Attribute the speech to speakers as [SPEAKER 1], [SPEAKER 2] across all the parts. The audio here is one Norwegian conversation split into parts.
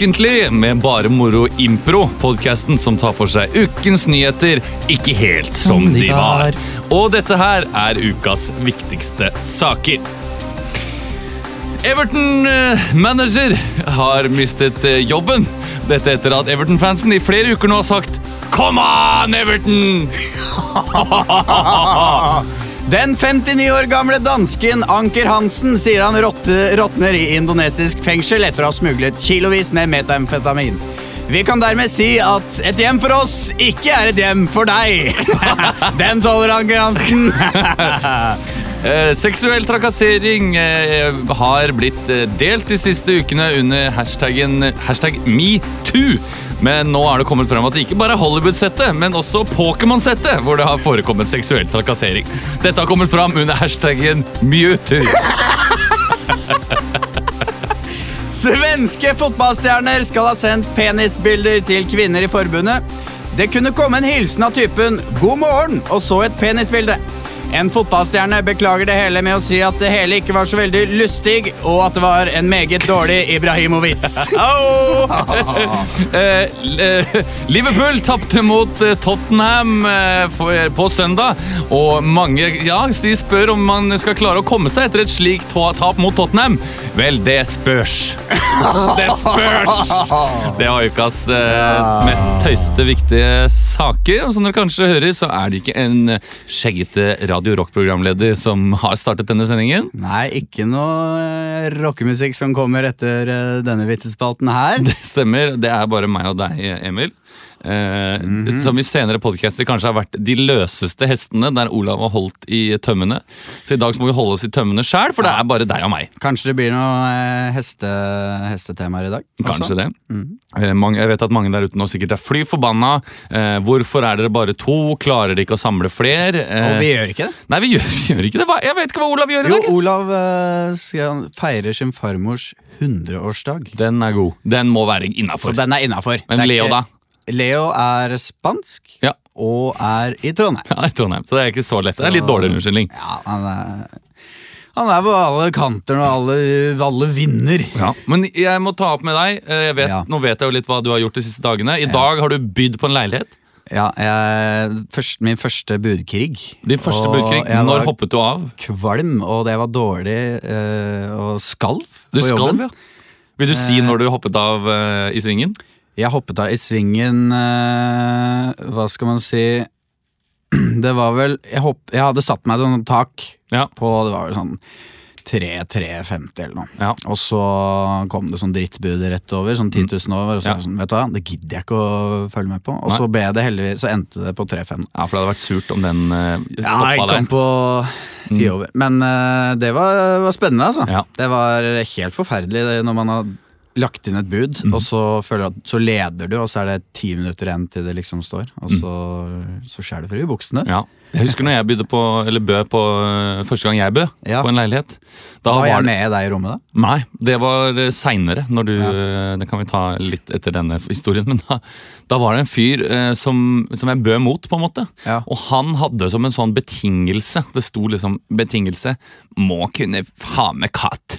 [SPEAKER 1] Ukentlig med bare moro impro. Podkasten som tar for seg ukens nyheter ikke helt som,
[SPEAKER 2] Som de
[SPEAKER 1] var.
[SPEAKER 2] var.
[SPEAKER 1] Og dette her er ukas viktigste saker. Everton-manager har mistet eh, jobben. Dette etter at Everton-fansen i flere uker nå har sagt Come on, Everton!
[SPEAKER 3] Den 59 år gamle dansken Anker Hansen sier han råtner i indonesisk fengsel etter å ha smuglet kilovis med metamfetamin. Vi kan dermed si at et hjem for oss ikke er et hjem for deg. Den tåler Anker Hansen.
[SPEAKER 1] Eh, seksuell trakassering eh, har blitt eh, delt de siste ukene under hashtaggen hashtag metoo. Men nå er det kommet frem at det ikke bare er Hollywood-settet, men også Pokémon-settet hvor det har forekommet seksuell trakassering. Dette har kommet fram under hashtaggen Mewtwo.
[SPEAKER 3] Svenske fotballstjerner skal ha sendt penisbilder til kvinner i forbundet. Det kunne komme en hilsen av typen 'god morgen' og så et penisbilde. En fotballstjerne beklager det hele med å si at det hele ikke var så veldig lystig, og at det var en meget dårlig Ibrahimovic.
[SPEAKER 1] Eh, eh, Liverpool tapte mot eh, Tottenham på søndag, og mange ja, de spør om man skal klare å komme seg etter et slikt tap mot Tottenham. Vel, det spørs. Det spørs! Det var ukas mest tøysete viktige saker. Og som dere kanskje hører, så er det ikke en skjeggete Radio Rock-programleder som har startet denne sendingen.
[SPEAKER 3] Nei, ikke noe eh, rockemusikk som kommer etter eh, denne vitsespalten her.
[SPEAKER 1] Det stemmer. Det er bare meg og deg, Emil. Eh, Som i senere podcaster kanskje har vært de løseste hestene der Olav har holdt i tømmene. Så i dag så må vi holde oss i tømmene sjæl, for det er bare deg og meg.
[SPEAKER 3] Kanskje det blir noe eh, heste, hestetemaer i dag? også?
[SPEAKER 1] Kanskje det. Eh, mange, jeg vet at mange der ute nå sikkert er fly forbanna. Eh, hvorfor er dere bare to? Klarer dere ikke å samle flere? Eh,
[SPEAKER 3] Og vi gjør ikke det.
[SPEAKER 1] Nei, vi gjør, vi gjør ikke det. Jeg vet ikke hva Olav gjør i
[SPEAKER 3] Jo,
[SPEAKER 1] dag.
[SPEAKER 3] Olav eh, skal feire sin farmors 100-årsdag.
[SPEAKER 1] Den er god. Den må være
[SPEAKER 3] Så
[SPEAKER 1] innafor.
[SPEAKER 3] den er innafor.
[SPEAKER 1] Men Leo, da?
[SPEAKER 3] Leo er spansk
[SPEAKER 1] Ja.
[SPEAKER 3] og er i Trondheim.
[SPEAKER 1] Ja, i Trondheim. Så det er ikke så lett. Det er litt dårligere unnskyldning.
[SPEAKER 3] Ja, han er, han er på alle kanter når alle, alle vinner.
[SPEAKER 1] Ja, Men jeg må ta opp med deg. eh, vet,
[SPEAKER 3] Ja.
[SPEAKER 1] Nå vet jeg jo litt hva du har gjort de siste dagene. I dag har du bydd på en leilighet.
[SPEAKER 3] Ja, jeg, først, Min første budkrig.
[SPEAKER 1] Din første
[SPEAKER 3] Og
[SPEAKER 1] budkrig. Når hoppet du av?
[SPEAKER 3] Kvalm, og det var dårlig Øh, og skalv
[SPEAKER 1] Du
[SPEAKER 3] på
[SPEAKER 1] skal,
[SPEAKER 3] jobben.
[SPEAKER 1] ja. Vil du si når du hoppet av øh, i svingen?
[SPEAKER 3] Jeg hoppet av i svingen eh, Hva skal man si Det var vel Jeg, hopp, jeg hadde satt meg et tak
[SPEAKER 1] Ja.
[SPEAKER 3] på Det var vel sånn 3-3-50 eller noe.
[SPEAKER 1] Ja.
[SPEAKER 3] Og så kom det sånn drittbud rett over, sånn 10 000 over. Og så
[SPEAKER 1] Ja.
[SPEAKER 3] sånn, vet du hva, det gidder jeg ikke å følge med på. Og
[SPEAKER 1] Nei.
[SPEAKER 3] så ble det heldigvis, så endte det på 3-5.
[SPEAKER 1] Ja, for det hadde vært surt om den uh,
[SPEAKER 3] Ja,
[SPEAKER 1] jeg
[SPEAKER 3] jeg
[SPEAKER 1] der.
[SPEAKER 3] kom på 10 over. Men uh, det var, var spennende, altså.
[SPEAKER 1] Ja.
[SPEAKER 3] Det var helt forferdelig det, når man har lagt inn et bud,
[SPEAKER 1] mm.
[SPEAKER 3] og så føler du at så leder du, og så er det ti minutter igjen til det liksom står. Og så, så skjærer det for i buksene.
[SPEAKER 1] Ja. Jeg husker når jeg bydde på, eller bød på eh, første gang jeg bød
[SPEAKER 3] Ja.
[SPEAKER 1] på en leilighet. Da
[SPEAKER 3] Var jeg
[SPEAKER 1] det-
[SPEAKER 3] med deg i rommet da?
[SPEAKER 1] Nei, det var seinere. Det kan vi ta litt etter denne historien. Men da, da var det en fyr eh, som, som jeg bød mot, på en måte.
[SPEAKER 3] Ja.
[SPEAKER 1] Og han hadde som en sånn betingelse Det sto liksom 'betingelse må kunne ha med katt'.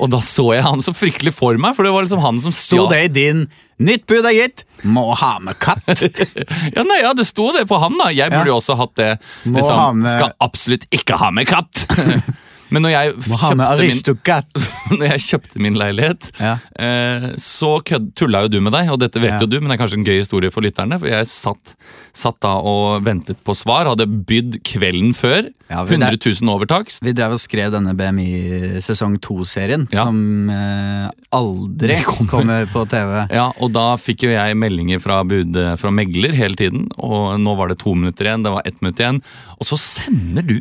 [SPEAKER 1] Og da så jeg han så fryktelig for meg, for det var liksom han som
[SPEAKER 3] Sto det i din 'nytt bud er gitt, må ha med katt'?
[SPEAKER 1] Ja, nei, ja, det sto det på han, da. Jeg burde jo også hatt det. Liksom, Skal absolutt ikke ha med katt! Men når jeg kjøpte min når jeg kjøpte min leilighet,
[SPEAKER 3] Ja.
[SPEAKER 1] eh, så tulla jo du med deg, og dette vet
[SPEAKER 3] Ja.
[SPEAKER 1] jo du, men det er kanskje en gøy historie for lytterne. For jeg satt, satt da og ventet på svar, hadde bydd kvelden før.
[SPEAKER 3] Ja,
[SPEAKER 1] 100 000 over takst.
[SPEAKER 3] Vi drev og skrev denne BMI sesong 2-serien,
[SPEAKER 1] Ja.
[SPEAKER 3] som eh, aldri
[SPEAKER 1] kommer.
[SPEAKER 3] kommer på TV.
[SPEAKER 1] Ja, og da fikk jo jeg meldinger fra, bud, fra megler hele tiden, og nå var det to minutter igjen, det var ett minutt igjen, og så sender du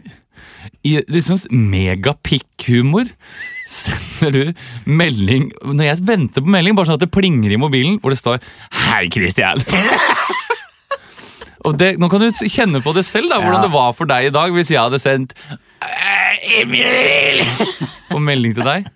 [SPEAKER 1] i liksom megapikk-humor sender du melding Når jeg venter på melding, bare sånn at det plinger i mobilen, hvor det står 'Hei, Christian'. Og det, Nå kan du kjenne på det selv, da, hvordan
[SPEAKER 3] Ja.
[SPEAKER 1] det var for deg i dag hvis jeg hadde sendt «Eh, Emil! på melding til deg.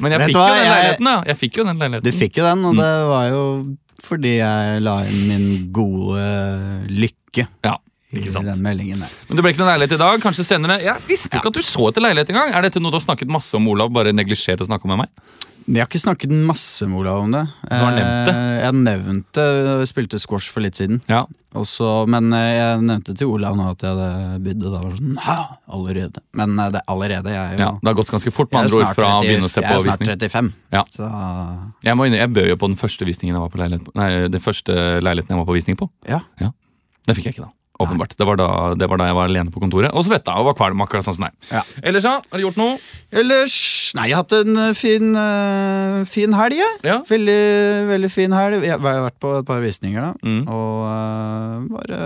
[SPEAKER 1] Men jeg
[SPEAKER 3] Vet
[SPEAKER 1] fikk, jo den
[SPEAKER 3] jeg-
[SPEAKER 1] leiligheten, da. Jeg fikk jo den leiligheten.
[SPEAKER 3] Du fikk jo den,
[SPEAKER 1] Mm.
[SPEAKER 3] og det var jo fordi jeg la inn min gode lykke
[SPEAKER 1] Ja, ikke sant.
[SPEAKER 3] den meldingen.
[SPEAKER 1] Men det ble ikke noen leilighet i dag. Kanskje senere. Jeg visste ikke at du så etter leilighet engang. Er dette noe du har snakket masse om, Olav? Bare neglisjert å snakke med meg?
[SPEAKER 3] Jeg har ikke snakket masse med Olav om det.
[SPEAKER 1] Du har nevnt det.
[SPEAKER 3] Eh, Jeg nevnte jeg spilte squash for litt siden.
[SPEAKER 1] Ja.
[SPEAKER 3] Også, men eh, jeg nevnte til Olav nå at jeg hadde bydd, og da var sånn Hæ, allerede? Men eh, det er allerede. Jeg er jo
[SPEAKER 1] ja. Det har gått ganske fort, med andre ord, fra å begynne å se
[SPEAKER 3] jeg er snart 35.
[SPEAKER 1] Ja.
[SPEAKER 3] Så
[SPEAKER 1] Jeg, må inne, jeg bød jo på den første visningen jeg var på leilighet på. Nei, den første leiligheten jeg var på visning på.
[SPEAKER 3] ja.
[SPEAKER 1] Den fikk jeg ikke da. Åpenbart. Det var da, det var da jeg var alene på kontoret. Og svetta og var kvalm. akkurat sånn som deg.
[SPEAKER 3] Ja.
[SPEAKER 1] Ellers, ja? Har du gjort noe?
[SPEAKER 3] Ellers Nei, jeg har hatt en eh, fin, uh, fin helg, jeg.
[SPEAKER 1] Ja.
[SPEAKER 3] Veldig, veldig fin helg. Jeg har vært på et par visninger, da.
[SPEAKER 1] Mm.
[SPEAKER 3] Og uh, bare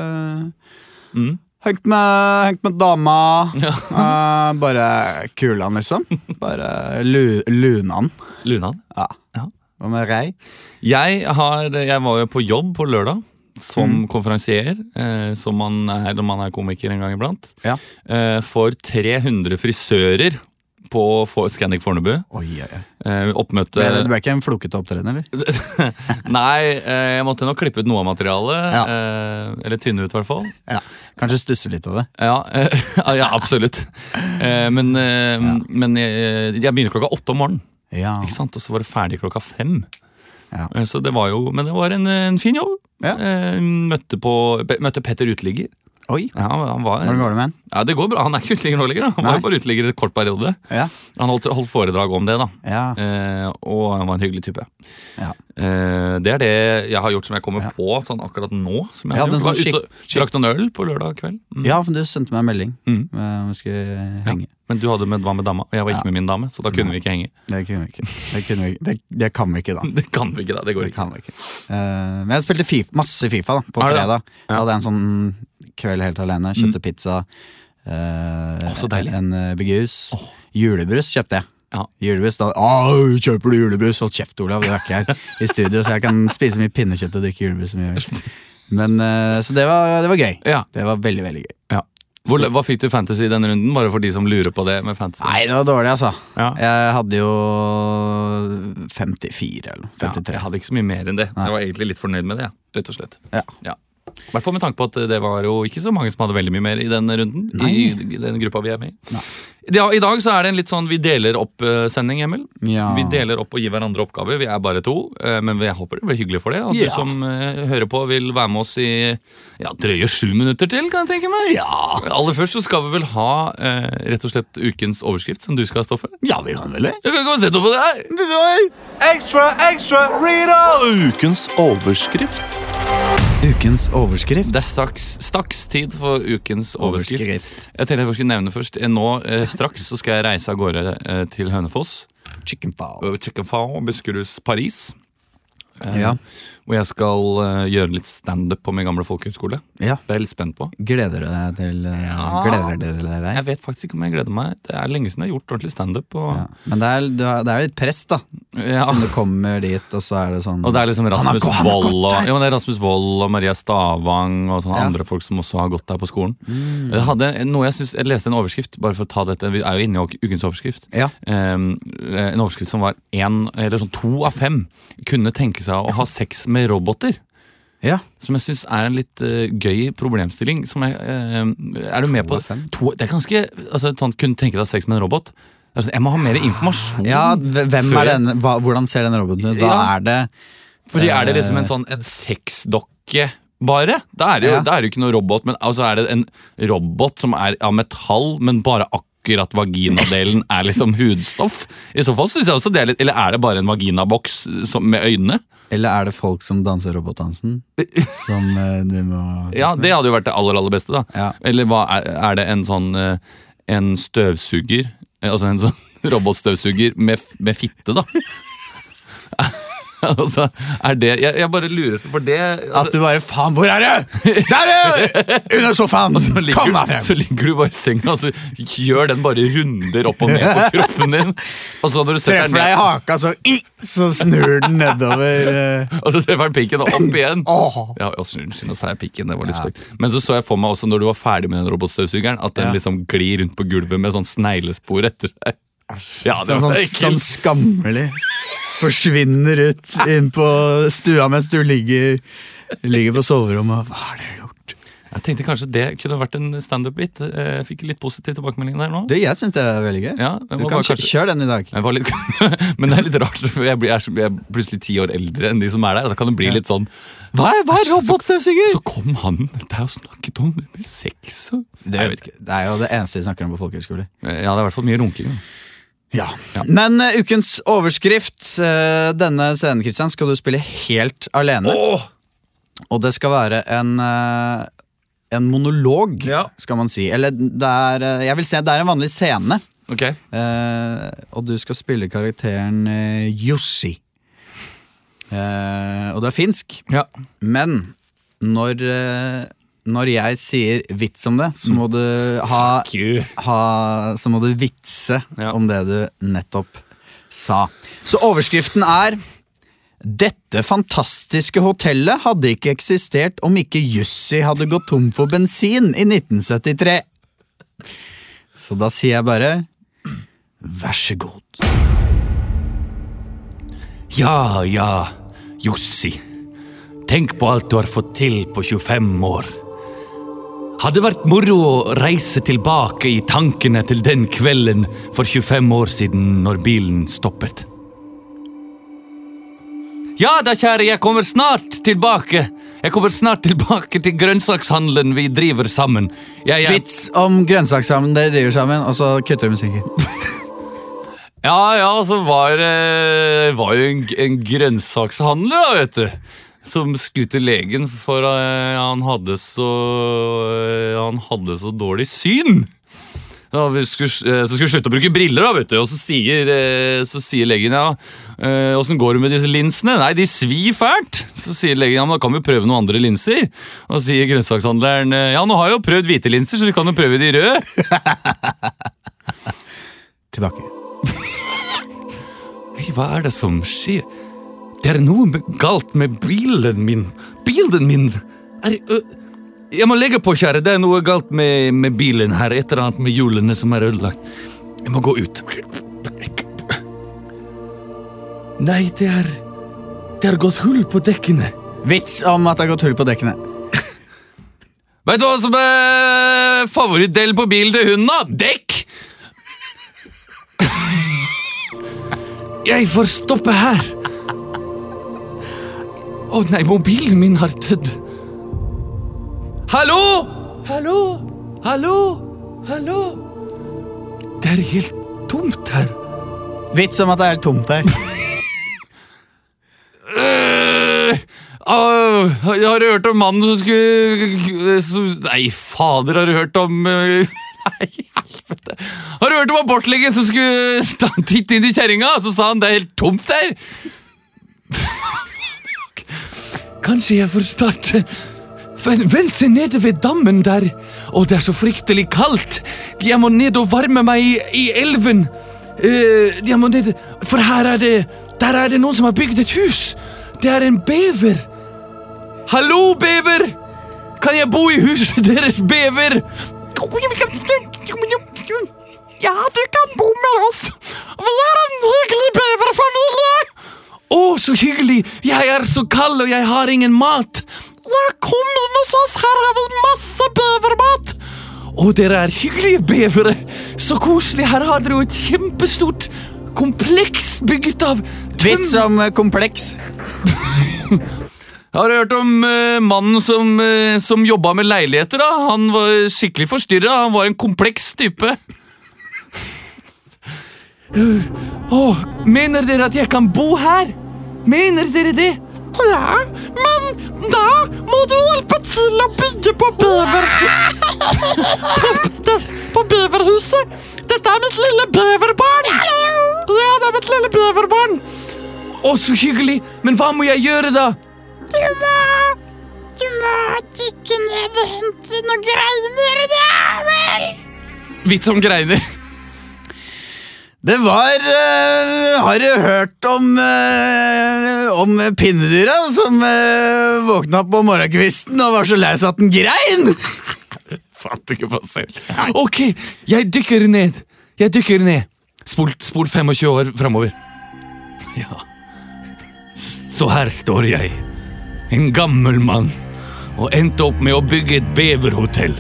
[SPEAKER 1] Mm.
[SPEAKER 3] hengt med, hengt med dama.
[SPEAKER 1] Ja.
[SPEAKER 3] uh, bare kulan, liksom. Bare lu, lunan.
[SPEAKER 1] Lunan?
[SPEAKER 3] Ja.
[SPEAKER 1] Ja.
[SPEAKER 3] Hva med rei?
[SPEAKER 1] Jeg, har, jeg var jo på jobb på lørdag. Som
[SPEAKER 3] Mm.
[SPEAKER 1] konferansier, eh, som man er når man er komiker en gang iblant.
[SPEAKER 3] Ja.
[SPEAKER 1] Eh, for 300 frisører på For- Scandic Fornebu.
[SPEAKER 3] Oi, oi, oi.
[SPEAKER 1] Eh, oppmøte
[SPEAKER 3] Ble det, ble ikke en flokete opptreden, eller?
[SPEAKER 1] Nei, eh, jeg måtte nok klippe ut noe av materialet.
[SPEAKER 3] Ja.
[SPEAKER 1] Eh, eller tynne ut, i hvert fall.
[SPEAKER 3] Ja. Kanskje stusse litt av det.
[SPEAKER 1] Ja, eh, ja absolutt. Eh, men men jeg, jeg begynner klokka åtte om morgenen,
[SPEAKER 3] Ja.
[SPEAKER 1] ikke sant? og så var det ferdig klokka fem.
[SPEAKER 3] Ja.
[SPEAKER 1] Eh, Så det var jo, Men det var en, en fin jobb.
[SPEAKER 3] Ja.
[SPEAKER 1] Eh, møtte, på, møtte Petter Uteligger.
[SPEAKER 3] Oi,
[SPEAKER 1] Ja, han var,
[SPEAKER 3] hvordan går det med den?
[SPEAKER 1] ja, det går bra. Han er ikke uteligger nå lenger. Han Han var jo bare uteligger i en kort periode.
[SPEAKER 3] Ja.
[SPEAKER 1] Han holdt, holdt foredrag om det, da.
[SPEAKER 3] Ja.
[SPEAKER 1] Eh, og han var en hyggelig type.
[SPEAKER 3] Ja.
[SPEAKER 1] Eh, det er det jeg har gjort som jeg kommer på sånn akkurat nå. Som jeg
[SPEAKER 3] Ja, den.
[SPEAKER 1] Var
[SPEAKER 3] sånn
[SPEAKER 1] ute og drakk noen øl på lørdag kveld. Mm.
[SPEAKER 3] ja, for du sendte meg en melding
[SPEAKER 1] Mm.
[SPEAKER 3] eh, om vi skulle henge.
[SPEAKER 1] Men du hadde med, var med dama, og jeg var ikke med min dame, så da kunne vi ikke henge.
[SPEAKER 3] Det kunne vi ikke. Det, vi, ikke. det, det kan vi ikke, da.
[SPEAKER 1] Det kan vi ikke, da. Det går
[SPEAKER 3] Det
[SPEAKER 1] ikke.
[SPEAKER 3] kan vi ikke. Uh, men jeg spilte FIFA, masse Fifa da, på fredag.
[SPEAKER 1] Ja. Mm.
[SPEAKER 3] Jeg hadde en sånn kveld helt alene. Kjøpte pizza. eh,
[SPEAKER 1] oh, så deilig.
[SPEAKER 3] En uh, Oh. Julebrus kjøpte jeg.
[SPEAKER 1] Ja.
[SPEAKER 3] Julebrus, da Åh, kjøper du julebrus? Hold kjeft, Olav. Du er ikke her i studio, så jeg kan spise mye pinnekjøtt og drikke julebrus. Men, eh, så det var, det var gøy.
[SPEAKER 1] Ja.
[SPEAKER 3] Det var veldig, veldig gøy.
[SPEAKER 1] ja. Hvor, hva fikk du fantasy i denne runden? Bare for de som lurer på det med fantasy.
[SPEAKER 3] Nei, det var dårlig, altså.
[SPEAKER 1] Ja.
[SPEAKER 3] Jeg hadde jo 54 eller 53.
[SPEAKER 1] Ja,
[SPEAKER 3] 53.
[SPEAKER 1] jeg hadde ikke så mye mer enn det.
[SPEAKER 3] Nei.
[SPEAKER 1] Jeg var egentlig litt fornøyd med det. ja, rett og slett.
[SPEAKER 3] Ja.
[SPEAKER 1] I hvert fall med tanke på at det var jo ikke så mange som hadde veldig mye mer i den runden. I, I den gruppa vi er med i. Ja, I dag så er det en litt sånn vi deler opp-sending, Emil.
[SPEAKER 3] Ja.
[SPEAKER 1] Vi deler opp og gir hverandre oppgaver. Vi er bare to, eh, men jeg håper det blir hyggelig for det. At
[SPEAKER 3] Ja.
[SPEAKER 1] du som eh, hører på, vil være med oss i ja, drøye sju minutter til, kan jeg tenke meg.
[SPEAKER 3] Ja.
[SPEAKER 1] Aller først så skal vi vel ha eh, rett og slett ukens overskrift, som du skal stå for.
[SPEAKER 3] ja, vi kan vel det.
[SPEAKER 1] Vi kan ikke sette på det her!
[SPEAKER 2] Ekstra, ekstra, Rita! Ukens overskrift.
[SPEAKER 3] Ukens overskrift.
[SPEAKER 1] Det er straks, straks tid for ukens overskrift.
[SPEAKER 3] Overskrift.
[SPEAKER 1] Jeg tenkte jeg skulle nevne først eh, Nå eh, Straks så skal jeg reise av gårde eh, til Hønefoss.
[SPEAKER 3] Chicken fowl.
[SPEAKER 1] Chicken Checkenfao, Buskeruds Paris.
[SPEAKER 3] Ja.
[SPEAKER 1] Hvor jeg skal eh, gjøre litt standup på min gamle folkehøyskole.
[SPEAKER 3] ja.
[SPEAKER 1] Det er jeg litt spent på.
[SPEAKER 3] Gleder du deg til eh, Gleder dere deg?
[SPEAKER 1] Jeg vet faktisk ikke om jeg gleder meg. Det er lenge siden jeg har gjort ordentlig standup. Og,
[SPEAKER 3] Ja. Men det er, du har- det er litt press, da.
[SPEAKER 1] ja.
[SPEAKER 3] Siden du kommer dit, og så er det sånn
[SPEAKER 1] og det er liksom Rasmus Wold og, ja, det Rasmus Wold og Maria Stavang og sånne
[SPEAKER 3] Ja.
[SPEAKER 1] andre folk som også har gått der på skolen.
[SPEAKER 3] Mm.
[SPEAKER 1] Jeg, hadde noe jeg, synes, jeg leste en overskrift, bare for å ta dette. Vi er jo inne i ukens overskrift.
[SPEAKER 3] Ja.
[SPEAKER 1] Um, en overskrift som var én, eller sånn to av fem kunne tenke seg å ha sex med roboter.
[SPEAKER 3] Ja.
[SPEAKER 1] Som jeg syns er en litt uh, gøy problemstilling. Som jeg, uh, er du med på? To, det er ganske altså, sånn, Kunne tenke deg sex med en robot. Sånn, Jeg må ha mer informasjon.
[SPEAKER 3] ja, hvem
[SPEAKER 1] før
[SPEAKER 3] er denne? Hva, hvordan ser denne roboten ut? Hva
[SPEAKER 1] Ja.
[SPEAKER 3] er det?
[SPEAKER 1] Fordi er det liksom
[SPEAKER 3] Eh.
[SPEAKER 1] en sånn en sexdokke bare? Da er det jo,
[SPEAKER 3] Ja.
[SPEAKER 1] er det jo ikke noe robot, men altså er det en robot som er av metall, men bare akkurat vaginadelen er liksom hudstoff? I så fall synes jeg også det er litt Eller er det bare en vaginaboks som- med øynene?
[SPEAKER 3] Eller er det folk som danser robotdansen? Som eh, du må
[SPEAKER 1] Ja, det hadde jo vært det aller, aller beste, da.
[SPEAKER 3] Ja.
[SPEAKER 1] Eller hva, er, er det en sånn eh, En støvsuger? Eh, Altså en sånn robotstøvsuger med, f- med fitte, da? altså, er det jeg, jeg bare lurer for det altså,
[SPEAKER 3] At du bare Faen, hvor er du?! Der er du! Under sofaen!
[SPEAKER 1] så ligger,
[SPEAKER 3] Kom deg
[SPEAKER 1] frem! så ligger du bare i senga og så gjør den bare runder opp og ned på kroppen din. Og så når du setter
[SPEAKER 3] Treffer deg i haka, så, så snur den nedover. eh.
[SPEAKER 1] og så treffer den pikken opp igjen.
[SPEAKER 3] Oh.
[SPEAKER 1] Ja, Unnskyld, nå sa jeg pikken. Det var litt stygt. Men så så jeg for meg også når du var ferdig med den robotstøvsugeren, at den
[SPEAKER 3] Ja.
[SPEAKER 1] liksom glir rundt på gulvet med sånn sneglespor etter seg. Ja, det
[SPEAKER 3] Sånn,
[SPEAKER 1] var
[SPEAKER 3] sånn, sånn skammelig. Forsvinner ut inn på stua mens du ligger, ligger på soverommet. Hva har dere gjort?
[SPEAKER 1] Jeg tenkte kanskje det kunne vært en standup-bit. Eh, Jeg fikk litt positiv tilbakemelding der nå.
[SPEAKER 3] Det, jeg syns det er veldig gøy.
[SPEAKER 1] Ja,
[SPEAKER 3] du kan
[SPEAKER 1] kanskje-
[SPEAKER 3] kjøre den i dag.
[SPEAKER 1] Jeg var litt, men det er litt rart, for jeg, blir, jeg, er, plutselig ti år eldre enn de som er der. Da kan det bli litt sånn Hva er, hva er robotstøvsuger? Så kom han der og snakket om sex og
[SPEAKER 3] Det, det er jo det eneste de snakker om på folkehøyskoler.
[SPEAKER 1] Ja, det er i hvert fall mye runking. da.
[SPEAKER 3] Ja.
[SPEAKER 1] Ja.
[SPEAKER 3] Men uh, ukens overskrift uh, denne scenen Christian, skal du spille helt alene. Og det skal være en, uh, en monolog,
[SPEAKER 1] Ja.
[SPEAKER 3] skal man si. Eller det er Jeg vil si det er en vanlig scene.
[SPEAKER 1] Ok.
[SPEAKER 3] Eh, og du skal spille karakteren Jussi. Og det er finsk.
[SPEAKER 1] Ja.
[SPEAKER 3] Men når, når jeg sier vits om det, så må du ha, ha Så må du vitse
[SPEAKER 1] Ja.
[SPEAKER 3] om det du nettopp sa. Så overskriften er dette fantastiske hotellet hadde ikke eksistert om ikke Jussi hadde gått tom for bensin i 1973. Så da sier jeg bare vær så god.
[SPEAKER 1] Ja, ja, Jussi. Tenk på alt du har fått til på 25 år. Hadde vært moro å reise tilbake i tankene til den kvelden for 25 år siden når bilen stoppet. Ja da, kjære, jeg kommer snart tilbake. Jeg kommer snart tilbake til grønnsakshandelen vi driver sammen. Jeg, jeg,
[SPEAKER 3] Vits om grønnsakshandelen dere driver sammen, og så kutter du musikken.
[SPEAKER 1] Ja, ja, så var det var jo en, en grønnsakshandler, da, vet du. Som skulle til legen, for eh, han hadde så eh, Han hadde så dårlig syn. Ja, vi skulle, eh, så skulle vi slutte å bruke briller, da, vet du. Og så sier, så sier legen ja, åssen går det med disse linsene? Nei, de svir fælt. Så sier legen ja, men da kan vi prøve noen andre linser. Og så sier grønnsakshandleren ja, nå har jeg jo prøvd hvite linser, så du kan jo prøve de røde.
[SPEAKER 3] Tilbake.
[SPEAKER 1] Hei, hva er det som skjer? Det er noe galt med bilen min. Bilen min er Jeg må legge på, kjære. Det er noe galt med, med bilen her. Et eller annet med hjulene som er ødelagt. Jeg må gå ut. Nei, det er Det har gått hull på dekkene.
[SPEAKER 3] Vits om at det har gått hull på dekkene.
[SPEAKER 1] Vet du hva som er favorittdelen på bilen til hunden, da? Dekk! Jeg får stoppe her. Å nei, mobilen min har dødd. Hallo? Hallo? Hallo? Hallo? Det er helt tomt her.
[SPEAKER 3] Vits om at det er helt tomt her.
[SPEAKER 1] Uh, Åh, har du hørt om mannen som skulle som, Nei, fader, har du hørt om uh, Nei, helvete. Har du hørt om abortlegen som skulle titte inn i kjerringa? Så sa han det er helt tomt der. Kanskje jeg får starte Vent vent, se nede ved dammen der. Å, det er så fryktelig kaldt. Jeg må ned og varme meg i, i elven. Uh, jeg må ned For her er det Der er det noen som har bygd et hus. Det er en bever. Hallo, bever! Kan jeg bo i huset deres, bever? Ja, du kan bo med oss. Vi er en hyggelig beverfamilie. Å, så hyggelig! Jeg er så kald, og jeg har ingen mat. Ja, kom inn hos oss, her har vi masse bevermat. Å, dere er hyggelige bevere. Så koselig. Her har dere jo et kjempestort kompleks bygget av
[SPEAKER 3] Vits om eh, kompleks.
[SPEAKER 1] Har du hørt om uh, mannen som, uh, som jobba med leiligheter? da? Han var skikkelig forstyrra. Han var en kompleks type. Åh, mener dere at jeg kan bo her? Mener dere det? Ja, men da må du hjelpe til å bygge på bever... på, på beverhuset. Dette er mitt lille beverbarn. Ja, det er mitt lille beverbarn. Å, så hyggelig. Men hva må jeg gjøre, da?
[SPEAKER 4] Du må Du må dykke ned og hente noen greiner, ja vel?
[SPEAKER 1] Vits om greiner.
[SPEAKER 3] Det var uh, Har du hørt om uh, Om pinnedyra som uh, våkna på morgenkvisten og var så lei seg at den grein?
[SPEAKER 1] Fant ikke på selv. Ok, jeg dykker ned. Jeg dykker ned. Spol, spol 25 år framover. Ja. Så her står jeg. En gammel mann. og endte opp med å bygge et beverhotell.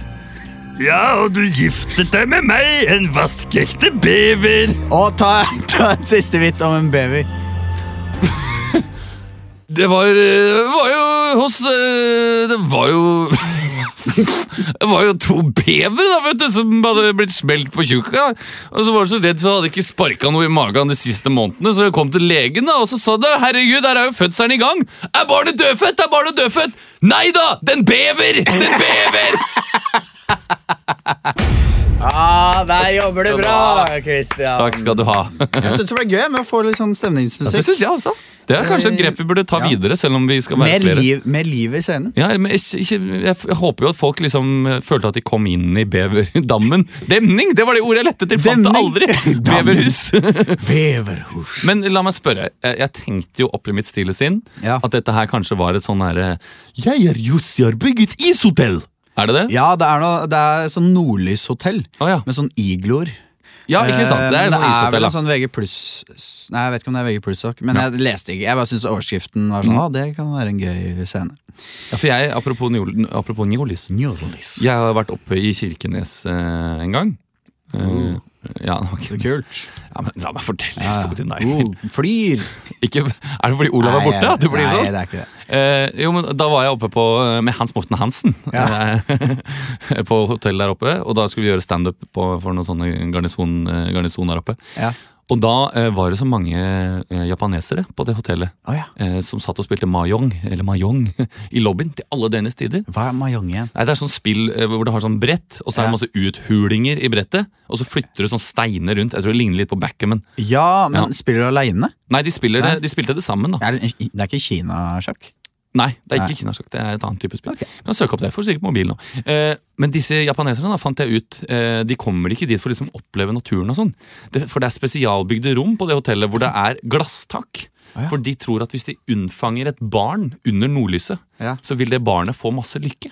[SPEAKER 5] Ja, og du giftet deg med meg, en vaskeekte bever.
[SPEAKER 3] Og ta, ta en siste vits om en bever.
[SPEAKER 1] Det var, eh, var jo hos eh, Det var jo Det var jo to bevere da, vet du, som hadde blitt smelt på tjukka. Og så var du så redd for jeg hadde ikke sparka noe i magen de siste månedene, så jeg kom til legen da, og så sa det herregud, der er jo fødselen i gang. Er barnet dødfødt? Er barnet dødfødt? Nei da, den bever! Den bever!
[SPEAKER 3] Ah, der jobber du bra. Christian.
[SPEAKER 1] Takk skal du ha.
[SPEAKER 3] Jeg synes det ble gøy med å få litt sånn
[SPEAKER 1] Det synes jeg også. Det er kanskje et grep vi burde ta
[SPEAKER 3] Ja.
[SPEAKER 1] videre, selv om vi skal være
[SPEAKER 3] Med
[SPEAKER 1] flere.
[SPEAKER 3] liv, med liv i scenen.
[SPEAKER 1] Ja, ikke, jeg, jeg håper jo at folk liksom eh, følte at de kom inn i beverdammen. Demning! Det var det ordet jeg lette til! Fant det aldri. Beverhus.
[SPEAKER 3] Beverhus.
[SPEAKER 1] Men la meg spørre. Jeg, jeg tenkte jo opp i mitt stille sinn
[SPEAKER 3] Ja.
[SPEAKER 1] at dette her kanskje var et sånn herre Jeg er Jussi, har bygget ishotell! Er det det?
[SPEAKER 3] Ja, det er, noe, det er sånn nordlyshotell
[SPEAKER 1] oh, ja.
[SPEAKER 3] med sånn igloer.
[SPEAKER 1] ja, ikke sant? Det
[SPEAKER 3] Eh,
[SPEAKER 1] er
[SPEAKER 3] men
[SPEAKER 1] sånn
[SPEAKER 3] det er vel en sånn VG pluss Nei, jeg vet ikke om det er VG pluss-sak, men
[SPEAKER 1] Ja.
[SPEAKER 3] jeg leste ikke. Jeg bare syntes overskriften var
[SPEAKER 1] Mm.
[SPEAKER 3] sånn Å, det kan være en gøy scene.
[SPEAKER 1] Ja, for jeg, apropos, apropos Njolis. Jeg har vært oppe i Kirkenes eh, en gang. Eh, ja, ok.
[SPEAKER 3] Kult.
[SPEAKER 1] ja, men La meg fortelle historien, da.
[SPEAKER 3] Uh, flyr.
[SPEAKER 1] Ikke, er det fordi Olav er borte? blir
[SPEAKER 3] nei,
[SPEAKER 1] sånn?
[SPEAKER 3] det er ikke det.
[SPEAKER 1] Eh, jo, men Da var jeg oppe på, eh, med Hans Morten Hansen
[SPEAKER 3] Ja.
[SPEAKER 1] eh, på hotell der oppe. Og da skulle vi gjøre standup på- for noen sånne garnison, eh, garnison der oppe.
[SPEAKER 3] Ja.
[SPEAKER 1] Og da eh, var det så mange eh, japanesere på det hotellet
[SPEAKER 3] oh, ja.
[SPEAKER 1] eh, som satt og spilte mahjong, eller mahjong, i lobbyen til alle døgnets tider.
[SPEAKER 3] Hva er mahjong igjen?
[SPEAKER 1] Nei, Det er sånn spill eh, hvor du har sånn brett, og så er det
[SPEAKER 3] Ja.
[SPEAKER 1] masse uthulinger i brettet. Og så flytter du sånn steiner rundt. Jeg tror det ligner litt på backgammon.
[SPEAKER 3] Ja, men
[SPEAKER 1] Ja.
[SPEAKER 3] spiller du aleine?
[SPEAKER 1] Nei, de, det, de spilte det sammen, da.
[SPEAKER 3] Det, er- det er ikke kinasjakk?
[SPEAKER 1] Nei, det er ikke kinasjakk. Det er et annet type spill.
[SPEAKER 3] Ok.
[SPEAKER 1] Kan søke opp det, får sikkert mobil nå. Eh, men disse japaneserne da, fant jeg ut eh, De kommer ikke dit for å liksom oppleve naturen og sånn. Det, for det er spesialbygde rom på det hotellet hvor det er glasstak.
[SPEAKER 3] ja.
[SPEAKER 1] For de tror at hvis de unnfanger et barn under nordlyset,
[SPEAKER 3] Ja.
[SPEAKER 1] så vil det barnet få masse lykke.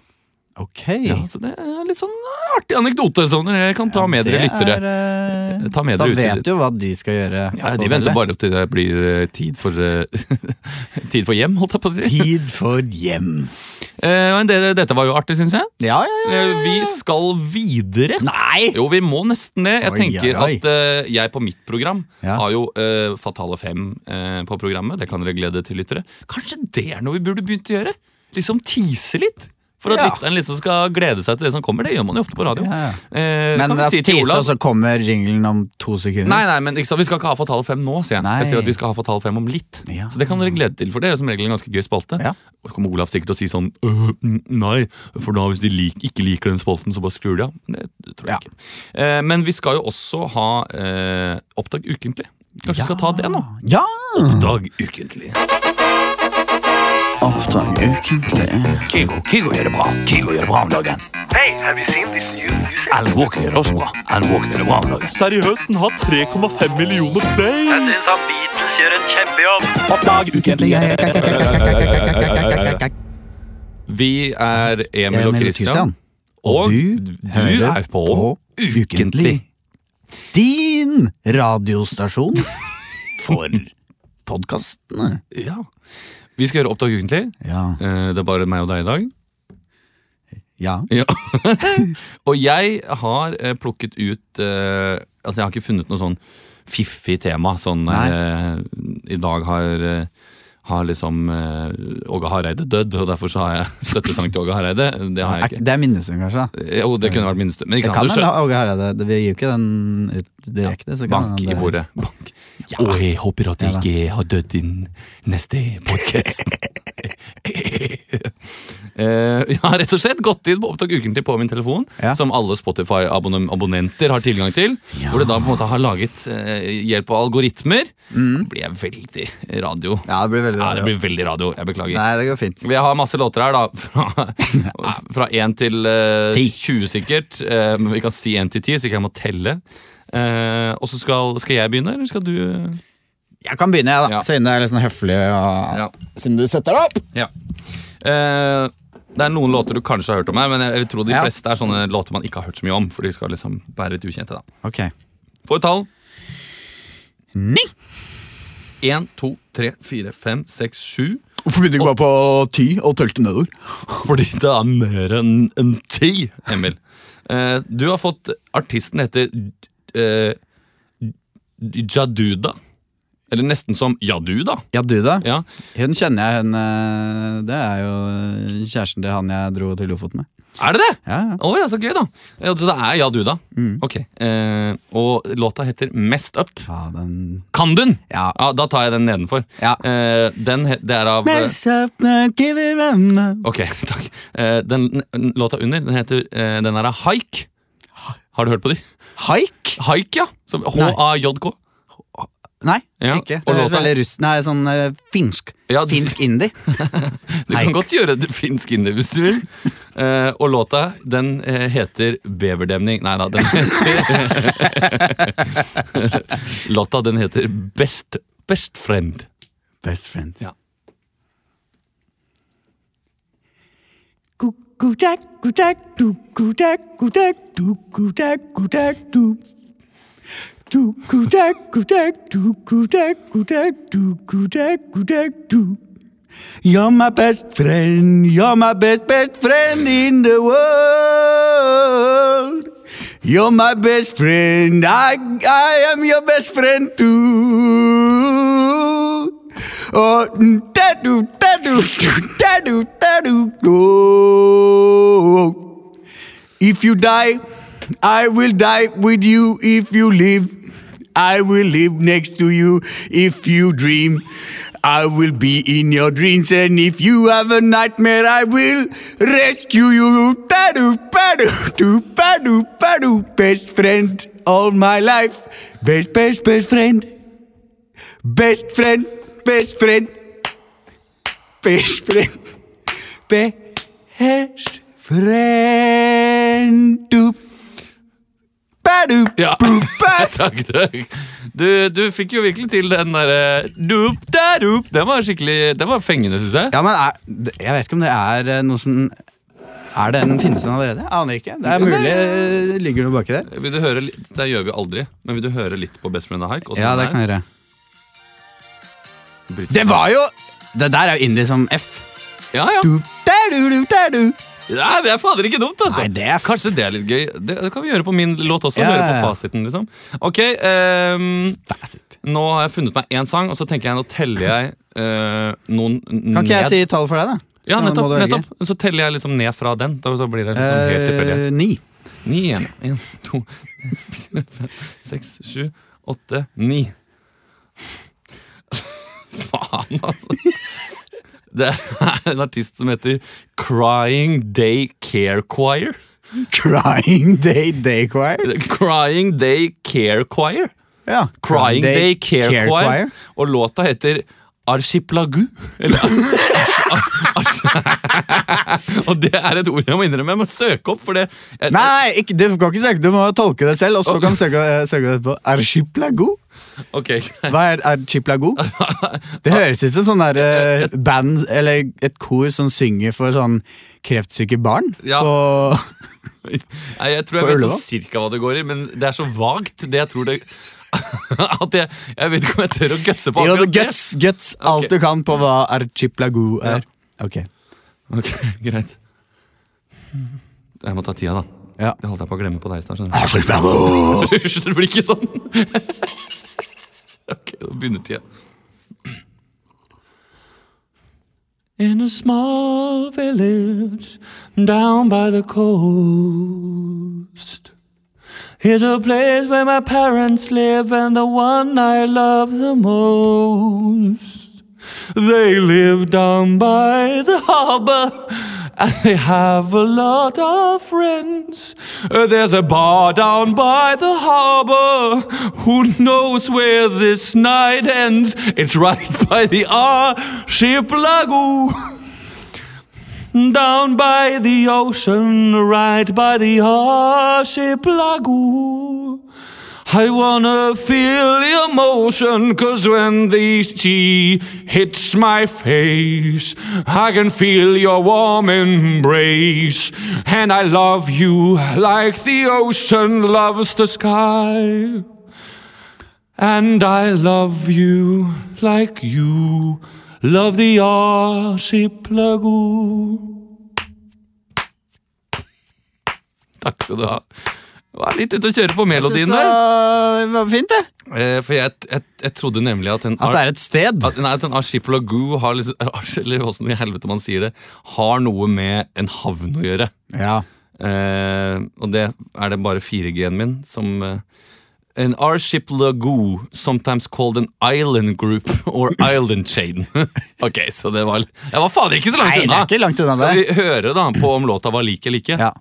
[SPEAKER 3] Ok.
[SPEAKER 1] Ja, så Det er litt sånn artig anekdote. Sånn. Jeg kan ta med dere lyttere.
[SPEAKER 3] er, eh,
[SPEAKER 1] Ta med
[SPEAKER 3] da
[SPEAKER 1] dere
[SPEAKER 3] vet du jo hva de skal gjøre.
[SPEAKER 1] Ja, de venter bare til det blir eh, tid for eh, Tid for hjem, holdt jeg på å si.
[SPEAKER 3] Tid for hjem.
[SPEAKER 1] Eh, det, dette var jo artig, syns jeg.
[SPEAKER 3] Ja, ja, ja.
[SPEAKER 1] ja, Vi skal videre.
[SPEAKER 3] Nei!
[SPEAKER 1] Jo, vi må nesten det. Jeg
[SPEAKER 3] Oi,
[SPEAKER 1] tenker
[SPEAKER 3] oi,
[SPEAKER 1] at eh, jeg på mitt program
[SPEAKER 3] Ja.
[SPEAKER 1] har jo eh, Fatale fem på programmet. Det kan dere glede til lyttere. Kanskje det er noe vi burde begynt å gjøre? Liksom tease litt? For at
[SPEAKER 3] Ja.
[SPEAKER 1] lytteren liksom skal glede seg til det som kommer. Det gjør man jo ofte på radio.
[SPEAKER 3] Ja.
[SPEAKER 1] Eh,
[SPEAKER 3] Men
[SPEAKER 1] vi
[SPEAKER 3] altså,
[SPEAKER 1] si
[SPEAKER 3] tise, og så kommer jinglen om to sekunder.
[SPEAKER 1] Nei, nei, men sant? Vi skal ikke ha Fatale fem nå, sier jeg.
[SPEAKER 3] Nei.
[SPEAKER 1] Jeg sier at vi skal ha Fatale fem om litt.
[SPEAKER 3] Ja.
[SPEAKER 1] Så det kan dere glede til, for det er jo som regel en ganske gøy spalte.
[SPEAKER 3] Ja.
[SPEAKER 1] Og så kommer Olav sikkert til å si sånn «Øh, Nei, for da hvis de lik, ikke liker den spalten, så bare skrur de av. Det, det tror jeg ikke. Eh, men vi skal jo også ha eh, Oppdag ukentlig. Kanskje vi skal ta det nå?
[SPEAKER 3] Ja!
[SPEAKER 1] Oppdag ukentlig.
[SPEAKER 3] Oppdag ukentlig.
[SPEAKER 1] Kygo, Kygo gjør det bra. Kygo gjør det bra om dagen.
[SPEAKER 5] Hey, have you seen this new music?
[SPEAKER 1] Alan Walker gjør det også bra. Alan Walker gjør det bra om dagen.
[SPEAKER 2] Seriøst, den har 3,5 millioner play.
[SPEAKER 5] Jeg syns at Beatles gjør en kjempejobb.
[SPEAKER 3] Oppdrag ukentlig.
[SPEAKER 1] Vi er Emil og Christian.
[SPEAKER 3] Og du,
[SPEAKER 1] du er på,
[SPEAKER 3] på
[SPEAKER 1] Ukentlig.
[SPEAKER 3] Din radiostasjon for podkastene.
[SPEAKER 1] Ja. Vi skal gjøre Oppdag ukentlig.
[SPEAKER 3] Ja.
[SPEAKER 1] Eh, Det er bare meg og deg i dag.
[SPEAKER 3] ja.
[SPEAKER 1] Ja. og jeg har eh, plukket ut eh, Altså, jeg har ikke funnet noe sånn fiffig tema. Sånn eh, I dag har har liksom eh, Åge Hareide dødd, og derfor så har jeg støttesang til Åge Hareide. Det har jeg ikke.
[SPEAKER 3] Det er minnestund, kanskje?
[SPEAKER 1] Jo, det kunne vært minnestund. Men ikke
[SPEAKER 3] kan hende. Åge Hareide. Vi gir jo ikke den ut direkte. Så kan
[SPEAKER 1] Bank i bordet. Bank. Og jeg håper at jeg
[SPEAKER 3] Ja
[SPEAKER 1] ikke har dødd i neste podkast. uh, jeg har rett og slett gått inn på Opptak ukentlig på min telefon,
[SPEAKER 3] Ja.
[SPEAKER 1] som alle Spotify-abonnenter har tilgang til.
[SPEAKER 3] Ja.
[SPEAKER 1] Hvor det da på en måte har laget uh, hjelp av algoritmer.
[SPEAKER 3] Mm.
[SPEAKER 1] blir jeg veldig radio.
[SPEAKER 3] Ja, det blir veldig
[SPEAKER 1] Ja, det blir veldig radio. Jeg beklager.
[SPEAKER 3] Nei, det går fint.
[SPEAKER 1] Vi har masse låter her, da. Fra, fra 1 til uh,
[SPEAKER 3] Ti.
[SPEAKER 1] 20, sikkert. Uh, vi kan si 1 til 10, så ikke jeg må telle. Eh, og så skal, skal jeg begynne, eller skal du
[SPEAKER 3] Jeg kan begynne, jeg, da.
[SPEAKER 1] Ja.
[SPEAKER 3] Siden det er litt sånn høflig. Og...
[SPEAKER 1] Ja.
[SPEAKER 3] Siden du setter deg opp.
[SPEAKER 1] Ja. Eh, det er noen låter du kanskje har hørt om her, men jeg tror de fleste er sånne låter man ikke har hørt så mye om. For de skal liksom være litt ukjente. da
[SPEAKER 3] Ok.
[SPEAKER 1] Få et tall.
[SPEAKER 3] Ni.
[SPEAKER 1] 1, 2, 3, 4, 5, 6, 7,
[SPEAKER 3] Hvorfor begynte du ikke bare på ti og tølte nedover?
[SPEAKER 1] Fordi det er mer enn en ti, Emil. Eh, du har fått Artisten heter eh, Jaduda. Eller nesten som Jaduda.
[SPEAKER 3] Jaduda?
[SPEAKER 1] Ja.
[SPEAKER 3] Hun kjenner jeg, hun eh, Det er jo kjæresten til han jeg dro til Lofoten med.
[SPEAKER 1] Er det det?
[SPEAKER 3] Ja, ja.
[SPEAKER 1] Oh, ja, så gøy, da. Ja, så det er Jaduda.
[SPEAKER 3] Mm.
[SPEAKER 1] Ok. Eh, og låta heter Mest Up.
[SPEAKER 3] ja den
[SPEAKER 1] Kan du den?
[SPEAKER 3] Ja.
[SPEAKER 1] Da tar jeg den nedenfor.
[SPEAKER 3] Ja.
[SPEAKER 1] Eh, den, det er av eh,
[SPEAKER 3] Mess up, give it up.
[SPEAKER 1] Ok, takk. Eh, den låta under, den heter eh, Den er av Haik. Har du hørt på de?
[SPEAKER 3] Haik?
[SPEAKER 1] Haik, ja. Som H-A-J-K.
[SPEAKER 3] Nei,
[SPEAKER 1] Ja,
[SPEAKER 3] ikke. Det er veldig russ. Nei, sånn uh, finsk.
[SPEAKER 1] Ja, du,
[SPEAKER 3] Finsk indie.
[SPEAKER 1] Du kan godt gjøre det finsk indie hvis du vil. Uh, og låta, den uh, heter Beverdemning Nei da, den heter Låta, den heter Best, Best Friend.
[SPEAKER 3] Best friend.
[SPEAKER 1] Ja.
[SPEAKER 3] Goddag, goddag, du, goddag, goddag, du, goddag, goddag, du. Du, goddag, goddag, du, goddag, goddag, du, goddag, goddag, du. You're my best friend, you're my best, best friend in the world. You're my best friend, I, I am your best friend too. Oh. If you die, I will die with you. If you live, I will live next to you. If you dream, I will be in your dreams. And if you have a nightmare, I will rescue you. Best friend all my life. Best, best, best friend. Best friend, best friend. Best friend. Best friend. Du. Ba-du.
[SPEAKER 1] Ja, takk, takk. Du, du fikk jo virkelig til den derre dup. Den var skikkelig Den var fengende, syns jeg.
[SPEAKER 3] Ja, men er, jeg vet ikke om det er eh, noe som Er den Finnes den allerede? Aner ikke. Det er mulig det ligger noe baki der.
[SPEAKER 1] Vil du høre Det gjør vi aldri, men vil du høre litt på Best Friend of Hike?
[SPEAKER 3] Ja, det kan jeg gjøre.
[SPEAKER 1] Jeg
[SPEAKER 3] Det var jo Det der er jo indie som F.
[SPEAKER 1] Ja, ja.
[SPEAKER 3] Du, der, du, du, der, du.
[SPEAKER 1] ja, Det er fader ikke dumt, altså.
[SPEAKER 3] Nei, det er
[SPEAKER 1] Kanskje det er litt gøy. Det, det kan vi gjøre på min låt også.
[SPEAKER 3] Ja,
[SPEAKER 1] Høre på fasiten, liksom. Ok, um,
[SPEAKER 3] Fasit.
[SPEAKER 1] nå har jeg funnet meg én sang, og så tenker jeg nå teller jeg uh, noen ned.
[SPEAKER 3] Kan ikke jeg si tall for deg, da?
[SPEAKER 1] Ja,
[SPEAKER 3] Så ja,
[SPEAKER 1] nettopp. nettopp. Så teller jeg liksom ned fra den. Da så blir det liksom helt tilfeldig.
[SPEAKER 3] Eh, ni.
[SPEAKER 1] Ni igjen. En, to, fire, fem, seks, sju, åtte, ni. Faen, altså. Det er en artist som heter Crying Day Care Choir.
[SPEAKER 3] Crying Day Day Choir.
[SPEAKER 1] Crying Day Care Choir.
[SPEAKER 3] Ja.
[SPEAKER 1] Crying Day Care, Choir. Og låta heter Archipelagu. Eller Og det er et ord jeg må innrømme. Jeg må søke opp, for det
[SPEAKER 3] Nei, ikke, du kan ikke søke, du må tolke det selv, og så kan du søke, søke det på Archipelago?
[SPEAKER 1] Ok, greit.
[SPEAKER 3] Hva er archipelago? Det høres ut som sånn der eh, band, eller et kor som synger for sånn kreftsyke barn.
[SPEAKER 1] Ja.
[SPEAKER 3] På,
[SPEAKER 1] Nei, jeg tror jeg
[SPEAKER 3] På
[SPEAKER 1] vet
[SPEAKER 3] Ullevål?
[SPEAKER 1] sånn cirka hva det går i, men det er så vagt. Det jeg tror det At jeg, jeg vet ikke om jeg tør å gutse på
[SPEAKER 3] jo,
[SPEAKER 1] akkurat det.
[SPEAKER 3] guts, guts, alt
[SPEAKER 1] Ok.
[SPEAKER 3] du kan på hva archipelago er. Ok.
[SPEAKER 1] Ok, Greit. Jeg må ta tida, da.
[SPEAKER 3] Ja.
[SPEAKER 1] Det holdt jeg på å glemme på deg i stad. skjønner du. Hysj, det blir ikke sånn. Ok, begynner tida. In a small village down by the coast Here's a place where my parents live and the one I love the most. They live down by the harbor and they have a lot of friends. Uh, There's a bar down by the harbor. Who knows where this night ends? It's right by the archipelago. Down by the ocean, right by the archipelago. I wanna feel the emotion, cause when the sea hits my face, I can feel your warm embrace. And I love you like the ocean loves the sky. And I love you like you Love the archipelago. Takk skal du ha. Var litt ute å kjøre på melodien der.
[SPEAKER 3] det var fint, det.
[SPEAKER 1] Eh, For jeg, jeg, jeg trodde nemlig at en,
[SPEAKER 3] At det er et sted.
[SPEAKER 1] at, nei, at en archipelago har liksom, Eller hvordan i helvete man sier det, har noe med en havn å gjøre.
[SPEAKER 3] Ja.
[SPEAKER 1] Eh, og det er det bare 4G-en min som eh, An archipelago, sometimes called an island group or island chain. ok, så det var Jeg var fader ikke så langt unna!
[SPEAKER 3] Nei, det er ikke langt unna
[SPEAKER 1] Skal
[SPEAKER 3] det.
[SPEAKER 1] vi høre da på om låta var lik eller ikke?
[SPEAKER 3] Ja.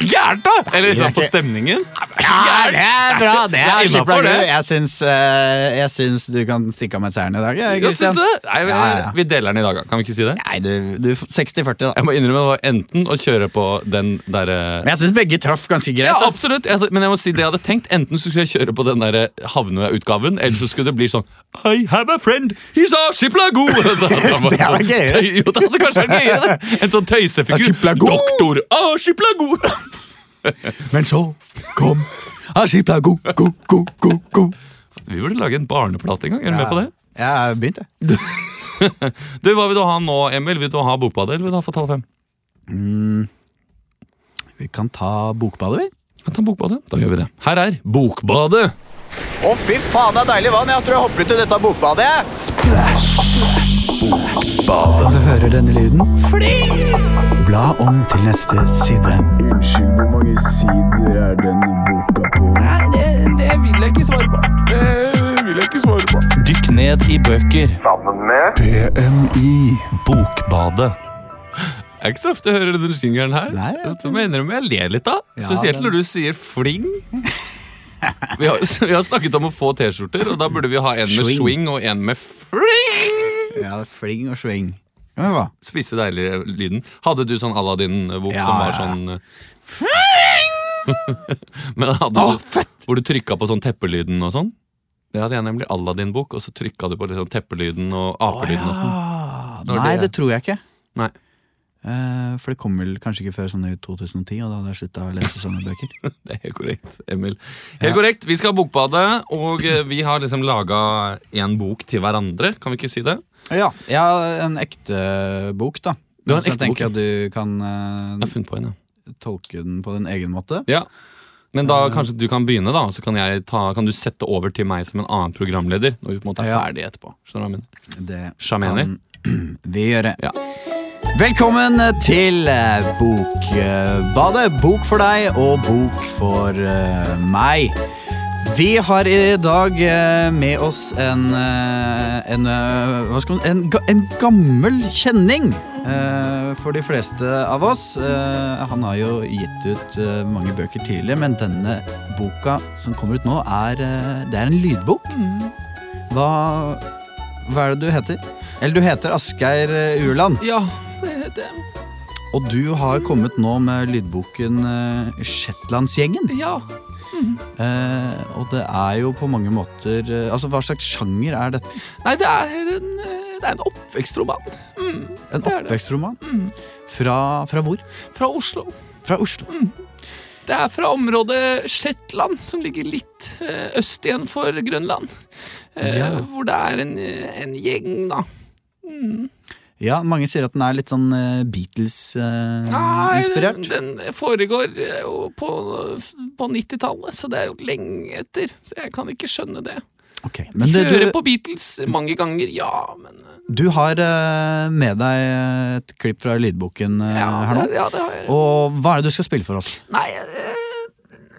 [SPEAKER 1] Er gærent, da! Eller liksom på
[SPEAKER 3] stemningen.
[SPEAKER 1] stemningen.
[SPEAKER 3] Ja, det er bra! Det
[SPEAKER 1] er innenfor
[SPEAKER 3] Jeg syns, eh, jeg syns du kan stikke av med seieren i dag. jeg,
[SPEAKER 1] Ja, syns du det? Nei, vi,
[SPEAKER 3] Ja, ja, ja.
[SPEAKER 1] vi deler den i dag, kan vi ikke si det?
[SPEAKER 3] Nei, du, du 60-40, da.
[SPEAKER 1] Jeg må innrømme det var enten å kjøre på den derre
[SPEAKER 3] Men jeg syns begge traff ganske greit.
[SPEAKER 1] Ja,
[SPEAKER 3] da.
[SPEAKER 1] absolutt. Jeg, men jeg må si det jeg hadde tenkt. Enten så skulle jeg kjøre på den der Havnøya-utgaven, eller så skulle det bli sånn I have a friend, he's a Så hadde
[SPEAKER 3] Det hadde vært gøyere.
[SPEAKER 1] Jo, det hadde kanskje vært gøyere. En sånn tøysefigur.
[SPEAKER 3] Doktor,
[SPEAKER 1] Doktor Archipelago!
[SPEAKER 3] Men så kom Ashipla go, go, go, go. go.
[SPEAKER 1] Vi burde lage en barneplate en gang. Er du med på det?
[SPEAKER 3] Jeg begynte.
[SPEAKER 1] Du, Hva vil du ha nå, Emil? Vil du ha Bokbadet eller vil du ha Fatal 5?
[SPEAKER 3] Vi kan ta Bokbadet, vi.
[SPEAKER 1] Ja, ta Bokbadet. Da gjør vi det. Her er Bokbadet.
[SPEAKER 3] Å, fy faen, det er deilig vann. Jeg tror jeg hopper ut i dette bokbadet. jeg. Bokbadet. Du hører denne lyden? Fling! Bla om til neste side. Unnskyld, hvor mange sider er denne boka på?
[SPEAKER 1] Nei, det, det vil jeg ikke svare på.
[SPEAKER 3] Det vil jeg ikke svare på.
[SPEAKER 2] Dykk ned i bøker.
[SPEAKER 3] Sammen med BMI.
[SPEAKER 2] Bokbadet.
[SPEAKER 1] Det er ikke så ofte jeg hører den jingeren her.
[SPEAKER 3] Nei, jeg
[SPEAKER 1] Så mener jeg innrømme jeg ler litt da. Spesielt når du sier fling. Vi har, vi har snakket om å få T-skjorter, og da burde vi ha en med
[SPEAKER 3] Swing.
[SPEAKER 1] swing og en med fling.
[SPEAKER 3] Ja, fling og swing. Ja, men hva?
[SPEAKER 1] Spisse deilig lyden. Hadde du sånn Aladdin-bok
[SPEAKER 3] Ja,
[SPEAKER 1] som var
[SPEAKER 3] ja.
[SPEAKER 1] sånn Fling! Men hadde
[SPEAKER 3] Å,
[SPEAKER 1] du, Hvor du trykka på sånn teppelyden og sånn? Det hadde jeg nemlig Aladdin-bok, og så trykka du på liksom teppelyden og apelyden og sånn. Det var
[SPEAKER 3] Nei,
[SPEAKER 1] det-
[SPEAKER 3] det tror jeg ikke.
[SPEAKER 1] Nei.
[SPEAKER 3] Eh, for det kom vel kanskje ikke før sånn i 2010, og da hadde jeg slutta å lese sånne bøker.
[SPEAKER 1] Det er helt korrekt, Emil. Helt
[SPEAKER 3] Ja.
[SPEAKER 1] korrekt. Vi skal ha Bokbadet, og eh, vi har liksom laga en bok til hverandre. Kan vi ikke si det?
[SPEAKER 3] Ja, jeg har en ekte bok, da.
[SPEAKER 1] Du har en
[SPEAKER 3] Så jeg tenker
[SPEAKER 1] bok,
[SPEAKER 3] at du kan eh,
[SPEAKER 1] Jeg har funnet på en, ja.
[SPEAKER 3] tolke den på din egen måte.
[SPEAKER 1] ja. Men da kanskje du kan begynne, da. Så kan, jeg ta, kan du sette over til meg som en annen programleder. Når vi på en måte er
[SPEAKER 3] Ja.
[SPEAKER 1] ferdige etterpå. Skjønner du hva jeg mener?
[SPEAKER 3] Det
[SPEAKER 1] Shameni?
[SPEAKER 3] kan vi gjøre.
[SPEAKER 1] Ja.
[SPEAKER 3] Velkommen til eh, Bokbadet. Bok for deg og bok for eh, meg. Vi har i dag eh, med oss en, en, man, en, en gammel kjenning for de fleste av oss. Han har jo gitt ut mange bøker tidligere, men denne boka som kommer ut nå, er, det er en lydbok. Hva, hva er det du heter? Eller du heter Asgeir Ueland.
[SPEAKER 1] Ja, det, jeg.
[SPEAKER 3] Og du har kommet nå med lydboken uh, Shetlandsgjengen.
[SPEAKER 1] Ja.
[SPEAKER 3] Eh, og det er jo på mange måter eh, Altså, Hva slags sjanger er dette?
[SPEAKER 1] Nei, det er en, eh, det er en oppvekstroman. Mm,
[SPEAKER 3] En oppvekstroman? Mm. Fra, fra hvor?
[SPEAKER 1] Fra Oslo.
[SPEAKER 3] Fra Oslo.
[SPEAKER 1] Det er fra området Shetland, som ligger litt eh, øst igjen for Grønland. Eh,
[SPEAKER 3] Ja.
[SPEAKER 1] Hvor det er en, eh, en gjeng, da.
[SPEAKER 3] Ja, Mange sier at den er litt sånn Beatles-inspirert.
[SPEAKER 1] Den, den foregår eh, jo på, på 90-tallet, så det er jo lenge etter. Så jeg kan ikke skjønne det.
[SPEAKER 3] Okay, Men det,
[SPEAKER 1] Hører på Beatles mange ganger, ja, men eh,
[SPEAKER 3] du har eh, med deg et klipp fra lydboken eh,
[SPEAKER 1] ja,
[SPEAKER 3] her nå.
[SPEAKER 1] Ja, det har jeg.
[SPEAKER 3] Og hva er det du skal spille for oss?
[SPEAKER 1] Nei, jeg,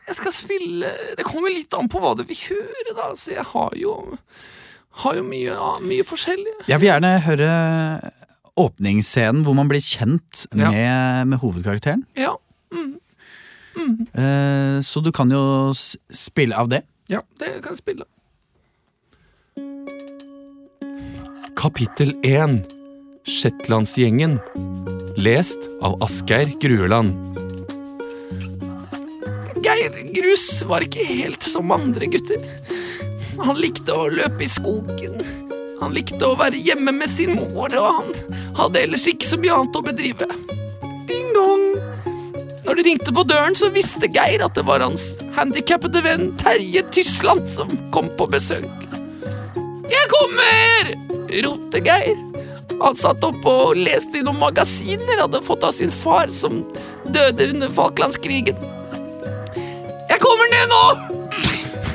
[SPEAKER 1] jeg skal spille Det kommer litt an på hva du vil høre, da. Så jeg har jo Har jo mye, ja, mye forskjellig.
[SPEAKER 3] Jeg vil gjerne høre åpningsscenen hvor man blir kjent
[SPEAKER 1] Ja.
[SPEAKER 3] med, med hovedkarakteren.
[SPEAKER 1] Ja.
[SPEAKER 3] Eh, så du kan jo spille av det.
[SPEAKER 1] Ja, det kan jeg spille. Kapittel 1 Shetlandsgjengen Lest av Asgeir Grueland Geir Grus var ikke helt som andre gutter. Han likte å løpe i skogen. Han likte å være hjemme med sin mor, og han hadde ellers ikke så mye annet å bedrive. Ding dong! Når det ringte på døren, så visste Geir at det var hans handikappede venn Terje Tysland som kom på besøk. Jeg kommer! ropte Geir. Han satt oppe og leste i noen magasiner hadde fått av sin far, som døde under Falklandskrigen. Jeg kommer ned nå!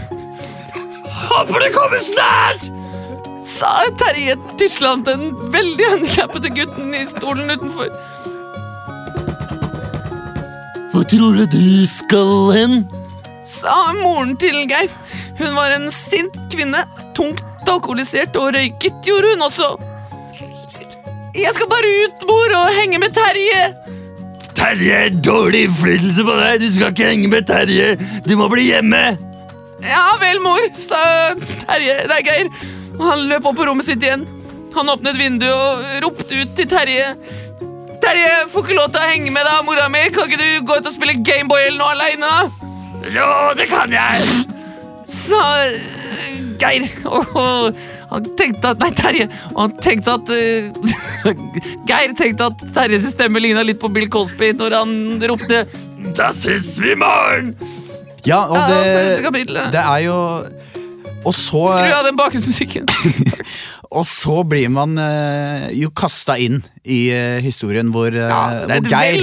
[SPEAKER 1] Håper det kommer snart! Sa Terje Tysland, den veldig handikappede gutten i stolen utenfor.
[SPEAKER 5] Hvor tror du du skal hen?
[SPEAKER 1] Sa moren til Geir. Hun var en sint kvinne, tungt alkoholisert og røyket, gjorde hun også. Jeg skal bare ut, mor, og henge med Terje.
[SPEAKER 5] Terje er dårlig innflytelse på deg. Du skal ikke henge med Terje. Du må bli hjemme.
[SPEAKER 1] Ja vel, mor, sa Terje, Det er Geir. Og Han løp opp på rommet sitt igjen. Han åpnet vinduet og ropte ut til Terje. Terje, får ikke lov til å henge med deg, mora mi. Kan ikke du gå ut og spille Gameboy eller noe aleine?
[SPEAKER 5] Jo, det kan jeg.
[SPEAKER 1] Sa Geir. Og han tenkte at Nei, Terje. Og han tenkte at uh, Geir tenkte at Terjes stemme ligna litt på Bill Cosby når han ropte
[SPEAKER 5] Da ses vi i morgen.
[SPEAKER 3] Ja, og det, det er jo Og så
[SPEAKER 1] Skru av den bakgrunnsmusikken.
[SPEAKER 3] Og så blir man uh, jo kasta inn i uh, historien hvor, uh,
[SPEAKER 1] Ja,
[SPEAKER 3] hvor, Geir,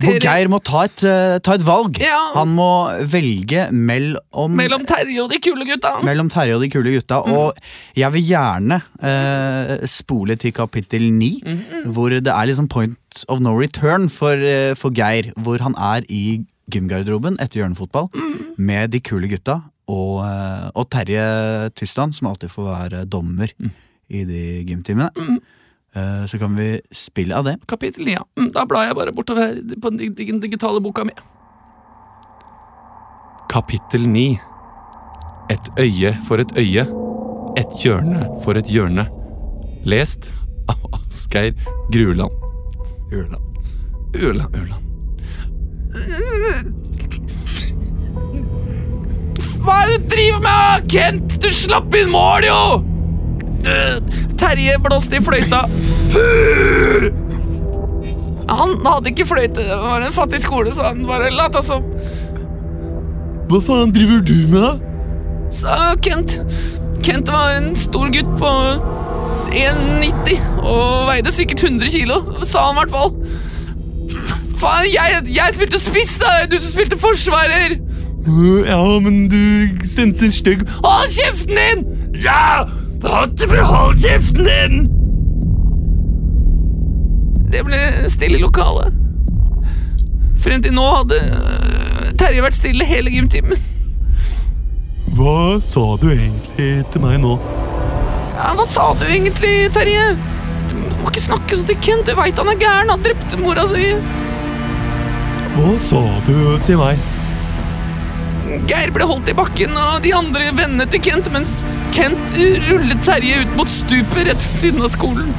[SPEAKER 3] hvor Geir må ta et, eh, ta et valg.
[SPEAKER 1] Ja.
[SPEAKER 3] Han må velge mellom,
[SPEAKER 1] Mellom Terje og de kule gutta.
[SPEAKER 3] mellom Terje og de kule gutta.
[SPEAKER 1] Mm.
[SPEAKER 3] Og jeg vil gjerne eh, spole til kapittel ni,
[SPEAKER 1] Mm,
[SPEAKER 3] hvor det er liksom point of no return for, eh, for Geir. Hvor han er i gymgarderoben etter hjørnefotball
[SPEAKER 1] Mm.
[SPEAKER 3] med de kule gutta. Og, eh, og Terje Tysland, som alltid får være dommer
[SPEAKER 1] Mm.
[SPEAKER 3] i de gymtimene. Mm. så kan vi spille av det.
[SPEAKER 1] Kapittel 9, ja. Mm, Da blar jeg bare bortover på den dig- dig- digitale boka mi.
[SPEAKER 2] Kapittel 9 Et øye for et øye. Et hjørne for et hjørne. Lest av Asgeir Gruland.
[SPEAKER 1] Ula, ula. Hva er det du driver med, Kent? Du slapp inn mål, jo! Terje blåste i fløyta. Han hadde ikke fløyte, det var en fattig skole, så han bare lata som.
[SPEAKER 5] Hva faen driver du med, da?
[SPEAKER 1] Sa Kent. Kent var en stor gutt på 1,90 og veide sikkert 100 kilo, sa han i hvert fall. Faen, jeg, jeg spilte spiss, da! Du som spilte forsvarer!
[SPEAKER 5] Ja, men du sendte en stygg
[SPEAKER 1] Hold kjeften din!
[SPEAKER 5] Ja! Hold kjeften din!
[SPEAKER 1] Det ble stille i lokalet. Frem til nå hadde øh, Terje vært stille hele gymtimen.
[SPEAKER 5] Hva sa du egentlig til meg nå?
[SPEAKER 1] Ja, hva sa du egentlig, Terje? Du må ikke snakke sånn til Kent, du veit han er gæren. Han drepte mora si.
[SPEAKER 5] Hva sa du til meg?
[SPEAKER 1] Geir ble holdt i bakken av de andre vennene til Kent, mens Kent rullet Terje ut mot stupet rett ved siden av skolen.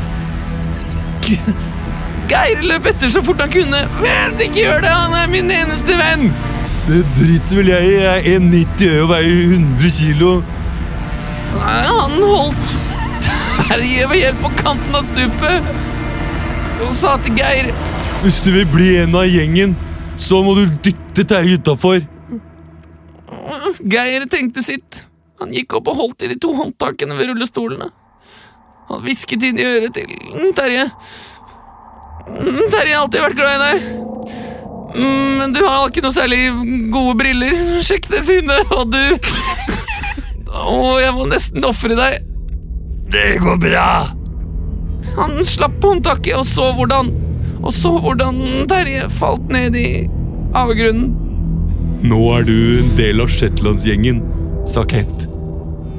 [SPEAKER 1] Geir løp etter så fort han kunne. Vent, ikke gjør det! Han er min eneste venn!
[SPEAKER 5] Det driter vel jeg i. Jeg er 1,90 og veier 100 kilo.
[SPEAKER 1] Nei, Han holdt Terje ved hjelp på kanten av stupet og sa til Geir
[SPEAKER 5] Hvis du vil bli en av gjengen, så må du dytte Terje utafor.
[SPEAKER 1] Geir tenkte sitt. Han gikk opp og holdt i de to håndtakene ved rullestolene. Han hvisket inn i øret til mm, Terje. Mm, Terje har alltid vært glad i deg. Mm, Men du har ikke noe særlig gode briller. Sjekk det synet, og du Å, jeg må nesten ofre deg.
[SPEAKER 5] Det går bra.
[SPEAKER 1] Han slapp håndtaket og så hvordan Og så hvordan Terje falt ned i avgrunnen.
[SPEAKER 2] Nå er du en del av Shetlandsgjengen, sa Kent.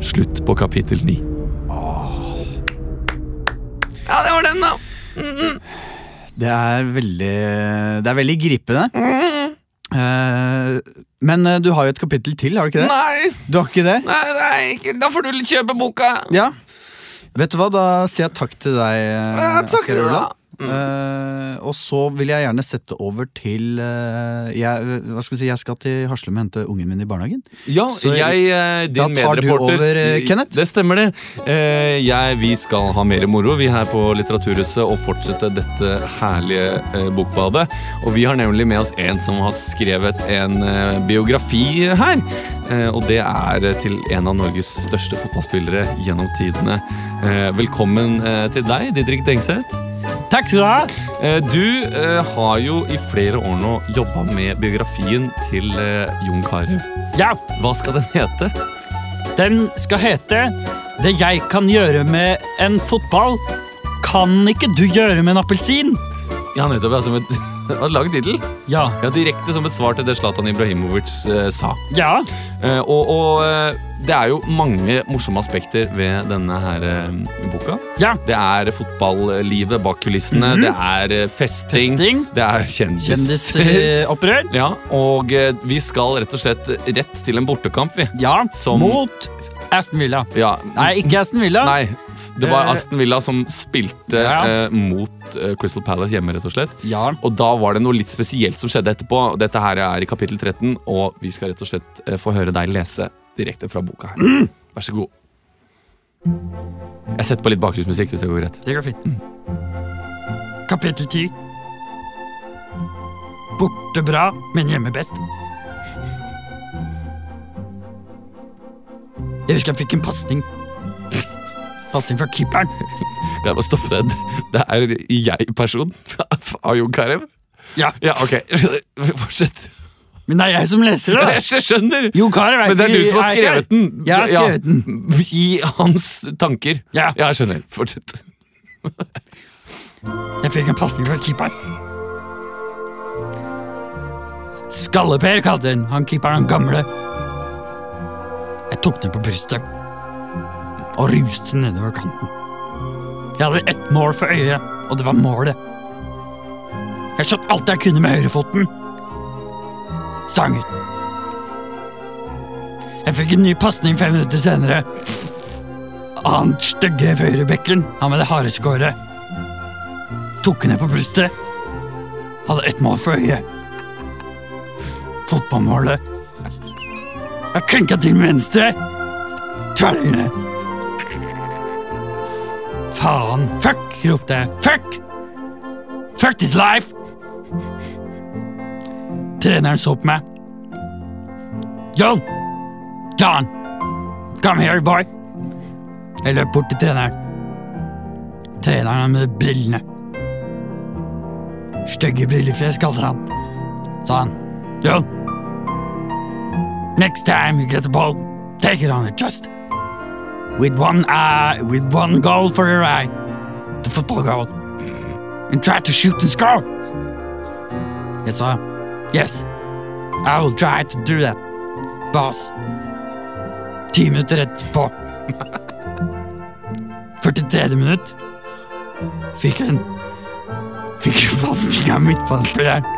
[SPEAKER 2] Slutt på kapittel ni.
[SPEAKER 1] Ja, det var den, da.
[SPEAKER 3] Det er veldig Det er veldig gripende. Eh, men eh, du har jo et kapittel til, har du ikke det?
[SPEAKER 1] Nei,
[SPEAKER 3] Du har ikke det?
[SPEAKER 1] nei, nei ikke. da får du kjøpe boka.
[SPEAKER 3] Ja. Vet du hva, da sier jeg takk til deg, eh,
[SPEAKER 1] Ja, takk
[SPEAKER 3] Asgeir
[SPEAKER 1] da.
[SPEAKER 3] Eh, og så vil jeg gjerne sette over til uh, jeg, Hva skal vi si, jeg skal til Haslum og hente ungen min i barnehagen.
[SPEAKER 1] Ja,
[SPEAKER 3] Så
[SPEAKER 1] jeg, uh, din
[SPEAKER 3] da tar du over, Kenneth.
[SPEAKER 1] Det stemmer, det. Jeg, vi skal ha mer moro, vi her på Litteraturhuset, og fortsette dette herlige bokbadet. Og vi har nemlig med oss en som har skrevet en biografi her. Og det er til en av Norges største fotballspillere gjennom tidene. Velkommen til deg, Didrik Dengseth.
[SPEAKER 6] Takk skal du ha.
[SPEAKER 1] Eh, Du eh, har jo i flere år nå jobba med biografien til eh, Jon Carew.
[SPEAKER 6] Ja,
[SPEAKER 1] Hva skal den hete?
[SPEAKER 6] den skal hete Det jeg kan gjøre med en fotball, kan ikke du gjøre med en appelsin.
[SPEAKER 1] Ja, nettopp. Altså, som var en tittel.
[SPEAKER 6] Ja.
[SPEAKER 1] Ja, direkte som et svar til det Zlatan Ibrahimovic eh, sa.
[SPEAKER 6] Ja.
[SPEAKER 1] Eh, og og eh, det er jo mange morsomme aspekter ved denne her eh, boka.
[SPEAKER 6] Ja.
[SPEAKER 1] Det er fotballivet bak kulissene, det er eh, festing.
[SPEAKER 6] Festing.
[SPEAKER 1] det er kjendiser.
[SPEAKER 6] Kjendisopprør.
[SPEAKER 1] ja, og vi skal rett og slett rett til en bortekamp, vi.
[SPEAKER 6] Ja.
[SPEAKER 1] Som-
[SPEAKER 6] Mot Aston Villa.
[SPEAKER 1] Ja,
[SPEAKER 6] Nei, ikke Aston Villa.
[SPEAKER 1] Nei, det var
[SPEAKER 6] Eh,
[SPEAKER 1] Aston Villa som spilte
[SPEAKER 6] Ja.
[SPEAKER 1] eh, mot eh, Crystal Palace hjemme, rett og slett.
[SPEAKER 6] Ja.
[SPEAKER 1] Og da var det noe litt spesielt som skjedde etterpå. Dette her er i kapittel 13, og vi skal rett og slett eh, få høre deg lese direkte fra boka her. Vær så god. Jeg setter på litt bakgrunnsmusikk, hvis det går greit.
[SPEAKER 6] Det går fint. Kapittel 10. Borte bra, men hjemme best. Jeg husker jeg fikk en pasning. Pasning fra keeperen.
[SPEAKER 1] Jeg må stoppe det Det er jeg-person av Jon Carew.
[SPEAKER 6] Ja,
[SPEAKER 1] Ja, ok. Fortsett.
[SPEAKER 6] Men det er jeg som leser det.
[SPEAKER 1] Jeg skjønner!
[SPEAKER 6] Jo er
[SPEAKER 1] Men det er du som har
[SPEAKER 6] ikke
[SPEAKER 1] skrevet den.
[SPEAKER 6] Jeg har skrevet den.
[SPEAKER 1] I hans tanker.
[SPEAKER 6] Ja.
[SPEAKER 1] jeg skjønner. Fortsett.
[SPEAKER 6] Jeg fikk en pasning fra keeperen. Skalle-Per kalte den han keeperen han gamle. Jeg tok den på brystet og ruste nedover kanten. Jeg hadde ett mål for øyet, og det var målet. Jeg skjøt alt jeg kunne med høyrefoten. Stang ut. Jeg fikk en ny pasning fem minutter senere. Han stygge høyrebekken, han med det hareskåret tok ned på brystet. Hadde ett mål for øyet. Fotballmålet. Jeg klinka til med venstre. Tverrlignet. Faen. Fuck, ropte jeg. Fuck! Fuck this life! Treneren så på meg. John! John! Come here, boy! Jeg løp bort til treneren. Treneren med brillene. Stygge brillefjes, kalte han. Sa han. John. Next time you get the ball, take it on the chest. With one eye, with one goal for your eye. The football goal. And try to shoot and score. Yes, sir. Yes. I will try to do that. Boss. Ti minutter etterpå. 43. minutt. Fikk en Fikk en pasning av midtbanespilleren.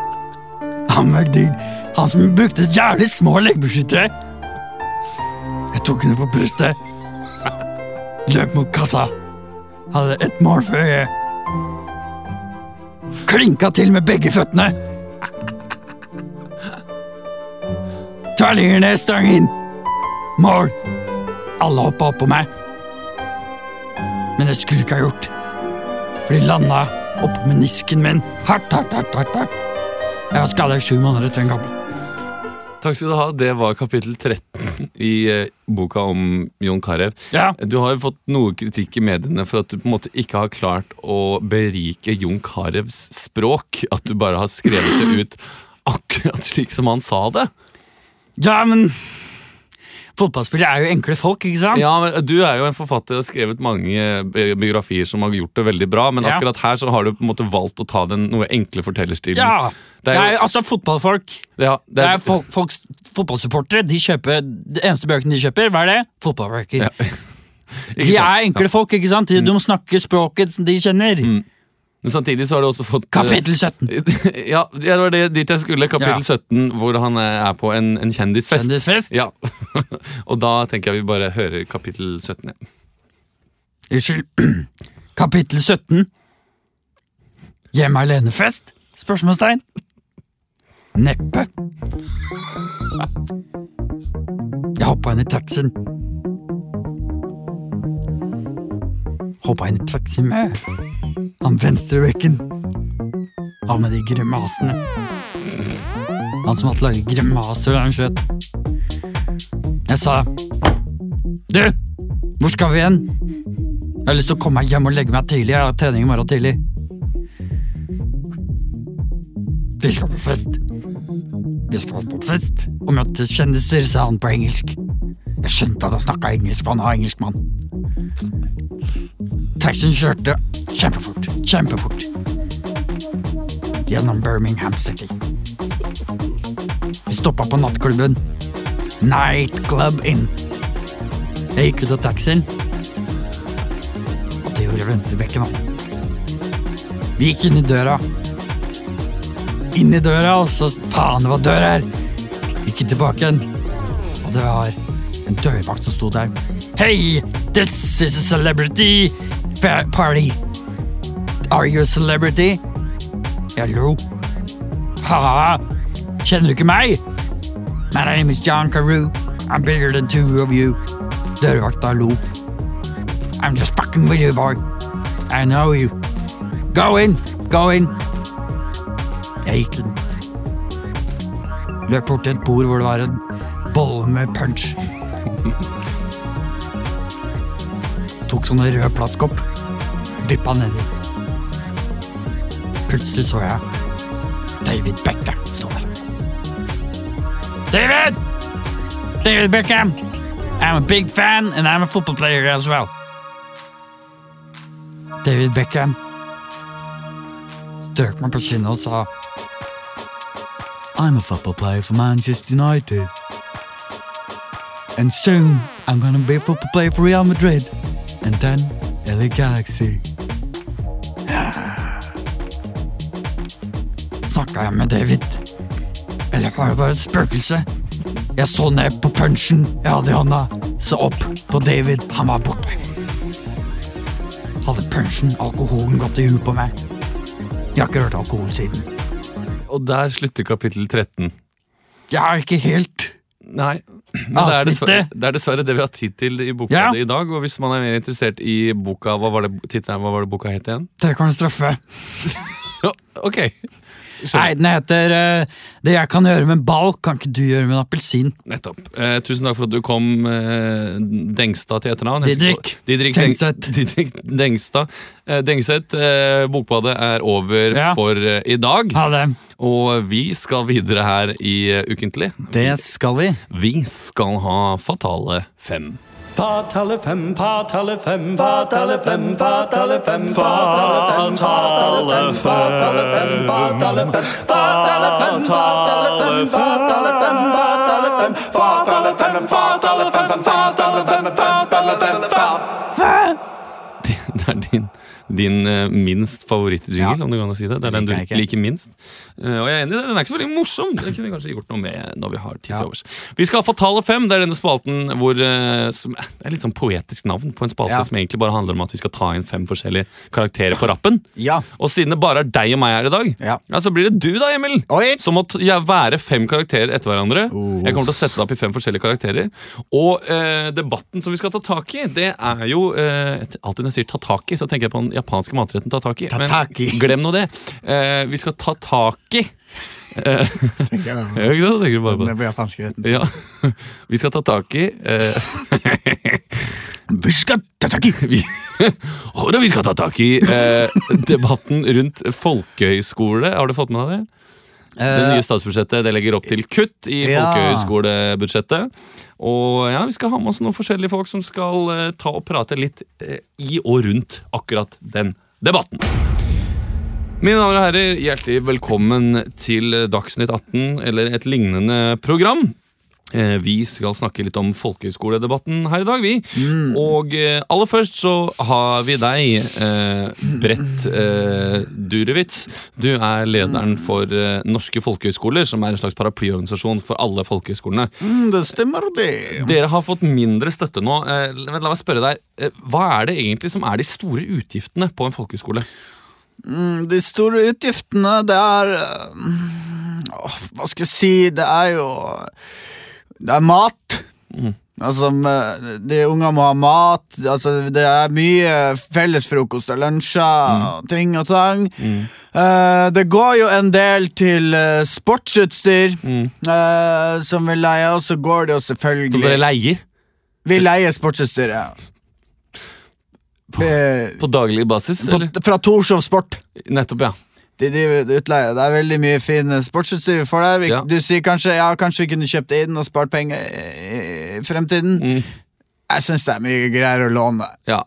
[SPEAKER 6] Han var digg. han som brukte jævlig små leggbeskyttere. Jeg tok henne på brystet. Løp mot kassa. Hadde ett mål for øyet. Klinka til med begge føttene. Tverlinger ned, stang inn. Mål. Alle hoppa oppå meg. Men det skulle ikke ha gjort. For de landa oppå menisken min. Hardt, hardt, hardt, hardt. hardt. Jeg var skada i sju måneder etter en kampen.
[SPEAKER 1] Takk skal du ha. Det var kapittel 13 i eh, boka om Jon Carew.
[SPEAKER 6] Ja.
[SPEAKER 1] Du har jo fått noe kritikk i mediene for at du på en måte ikke har klart å berike Jon Carews språk. At du bare har skrevet det ut akkurat slik som han sa det.
[SPEAKER 6] Ja, men Fotballspillere er jo enkle folk, ikke sant?
[SPEAKER 1] Ja, men Du er jo en forfatter og har skrevet mange biografier som har gjort det veldig bra, men
[SPEAKER 6] Ja.
[SPEAKER 1] akkurat her så har du på en måte valgt å ta den noe enkle fortellerstilen.
[SPEAKER 6] Ja,
[SPEAKER 1] Det
[SPEAKER 6] det
[SPEAKER 1] er
[SPEAKER 6] er, altså fotballfolk.
[SPEAKER 1] Ja, det
[SPEAKER 6] Det
[SPEAKER 1] er,
[SPEAKER 6] er folk, folks, fotballsupportere. De kjøper De eneste bøkene de kjøper, hva er det? Fotballbøker.
[SPEAKER 1] Ja,
[SPEAKER 6] De er enkle folk, ikke sant? De, de snakker språket som de kjenner.
[SPEAKER 1] Men samtidig så har du også fått eh,
[SPEAKER 6] Kapittel 17.
[SPEAKER 1] Ja, det var det dit jeg skulle. Kapittel
[SPEAKER 6] Ja.
[SPEAKER 1] 17, hvor han er på en, en kjendisfest.
[SPEAKER 6] Kjendisfest.
[SPEAKER 1] Ja, Og da tenker jeg vi bare hører kapittel 17. ja.
[SPEAKER 6] Unnskyld. Kapittel 17. Hjemme alene-fest? Spørsmålstegn. Neppe. Jeg hoppa inn i taxien. Hoppa inn i taxien med han venstrebekken. Han med de grimasene. Han som måtte lage grimaser da han skjøt. Sa Du, hvor skal vi hen? Jeg har lyst til å komme meg hjem og legge meg tidlig. Jeg har trening i morgen tidlig. Vi skal på fest. Vi skal på fest og møte kjendiser, sa han på engelsk. Jeg skjønte at han snakka engelsk, for han var engelskmann. Taxien kjørte kjempefort, kjempefort. Gjennom Birmingham City. Vi stoppa på nattklubben. Nightclub Inn. Jeg gikk ut av taxien. Og det gjorde venstrebekken òg. Vi gikk inn i døra. Inn i døra, og så faen, det var dør her. Gikk tilbake igjen. Og det var en dørvakt som sto der. Hei, this is a celebrity party. Are you a celebrity? Jeg lo. Ha, kjenner du ikke meg? My name is John Carew. I'm bigger than two of you. Dørvakta lo. I'm just fucking with you, boy. I know you. Go in, go in. Jeg gikk inn. Løp bort til et bord hvor det var en bolle med punch. Tok sånne røde plastkopp. Dyppa nedi. Plutselig så jeg David der. David! David Beckham! I'm a big fan, and I'm a football player as well. David Beckham strøk meg på kinnet I'm a football player for Manchester United. And soon I'm gonna be a football player for Real Madrid. And then LA Galaxy. Snakka jeg med David? Eller var det bare et spøkelse? Jeg så ned på punchen jeg hadde i hånda, så opp på David. Han var borte. Hadde punchen, alkoholen, gått i huet på meg? Jeg har ikke rørt alkohol siden.
[SPEAKER 1] Og der slutter kapittel 13.
[SPEAKER 6] Jeg har ikke helt
[SPEAKER 1] Nei, men det er, dessverre, det er dessverre det vi har tid til i boka
[SPEAKER 6] Ja.
[SPEAKER 1] i dag. Og hvis man er mer interessert i boka, hva var det, tittelen, hva var det boka het igjen?
[SPEAKER 6] Trekorn straffe.
[SPEAKER 1] Ja, ok.
[SPEAKER 6] Nei, den heter uh, Det jeg kan gjøre med en ball, kan ikke du gjøre med en appelsin.
[SPEAKER 1] Nettopp. Uh, tusen takk for at du kom, uh, Dengstad til etternavn.
[SPEAKER 6] Didrik.
[SPEAKER 1] Didrik
[SPEAKER 6] Dengstad.
[SPEAKER 1] Didrik Dengstad. Dengseth, eh, Bokbadet er over
[SPEAKER 6] Ja.
[SPEAKER 1] for i dag.
[SPEAKER 6] Ha det.
[SPEAKER 1] Og vi skal videre her i Ukentlig.
[SPEAKER 3] Det skal vi.
[SPEAKER 1] Vi skal ha Fatale fem.
[SPEAKER 7] Fatale fem, fatale fem, fatale fem, fatale fem, fatale fem, fatale fem, fatale fem, fatale fem, fatale fem, fatale fem, fatale fem, fatale fem, fatale fem, fatale fem, fatale fem, fatale
[SPEAKER 1] din, eh, minst favorittjingle,
[SPEAKER 3] Ja.
[SPEAKER 1] om det går an å si det. Det er den du
[SPEAKER 3] Liker
[SPEAKER 1] minst. Eh, og jeg er enig i det. Den er ikke så veldig morsom. Det kunne vi kanskje gjort noe med når vi har tid til
[SPEAKER 3] Ja.
[SPEAKER 1] overs. Vi skal ha Fatale fem. Det er denne spalten hvor eh, som, Det er litt sånn poetisk navn på en spalte
[SPEAKER 3] Ja.
[SPEAKER 1] som egentlig bare handler om at vi skal ta inn fem forskjellige karakterer på rappen.
[SPEAKER 3] Ja.
[SPEAKER 1] Og siden det bare er deg og meg her i dag,
[SPEAKER 3] Ja.
[SPEAKER 1] så blir det du da, Emil.
[SPEAKER 3] Oi!
[SPEAKER 1] Som må ja, være fem karakterer etter hverandre.
[SPEAKER 3] Uh.
[SPEAKER 1] Jeg kommer til å sette det opp i fem forskjellige karakterer. Og eh, debatten som vi skal ta tak i, det er jo eh, Alltid når jeg sier ta tak i, så tenker jeg på den japanske matretten tataki.
[SPEAKER 3] Tataki.
[SPEAKER 1] Men glem nå det. Uh, vi skal ta tak i eh, Ja, ikke sant? Tenker du bare på det.
[SPEAKER 3] Det blir japansk retten.
[SPEAKER 1] Ja. Vi skal ta tak i uh,
[SPEAKER 3] Vi skal ta tak i!
[SPEAKER 1] vi, vi skal ta tak i uh, debatten rundt folkehøyskole. Har du fått med deg det? Det nye statsbudsjettet det legger opp til kutt i
[SPEAKER 3] Ja.
[SPEAKER 1] folkehøyskolebudsjettet. Og ja, vi skal ha med oss noen forskjellige folk som skal eh, ta og prate litt eh, i og rundt akkurat den debatten. Mine damer og herrer, hjertelig velkommen til Dagsnytt 18, eller et lignende program. Eh, Vi skal snakke litt om folkehøyskoledebatten her i dag, vi. Og eh, aller først så har vi deg, eh, Brett eh, Durewitz. Du er lederen for eh, Norske folkehøyskoler, som er en slags paraplyorganisasjon for alle folkehøyskolene.
[SPEAKER 3] Mm, det stemmer, det.
[SPEAKER 1] Dere har fått mindre støtte nå. Eh, La meg spørre deg, eh, Hva er det egentlig som er de store utgiftene på en folkehøyskole?
[SPEAKER 3] Mm, De store utgiftene, det er Hva skal jeg si? Det er jo Det er mat. Altså, eh, de unge må ha mat. Altså, det er mye fellesfrokost og lunsjer og ting og tang. Eh, det går jo en del til uh, sportsutstyr eh, som vi leier, og så går det jo
[SPEAKER 1] Som
[SPEAKER 3] selvfølgelig
[SPEAKER 1] dere leier
[SPEAKER 3] Vi leier sportsutstyr, ja. På,
[SPEAKER 1] på daglig basis?
[SPEAKER 3] på,
[SPEAKER 1] Eller?
[SPEAKER 3] fra Torshov Sport.
[SPEAKER 1] Nettopp, ja.
[SPEAKER 3] De driver utleie. Det er veldig mye fine sportsutstyr for deg. Vi-
[SPEAKER 1] Ja.
[SPEAKER 3] Du sier kanskje ja, kanskje vi kunne kjøpt inn og spart penger i, i fremtiden.
[SPEAKER 1] Mm.
[SPEAKER 3] Jeg syns det er mye greier å låne.
[SPEAKER 1] ja.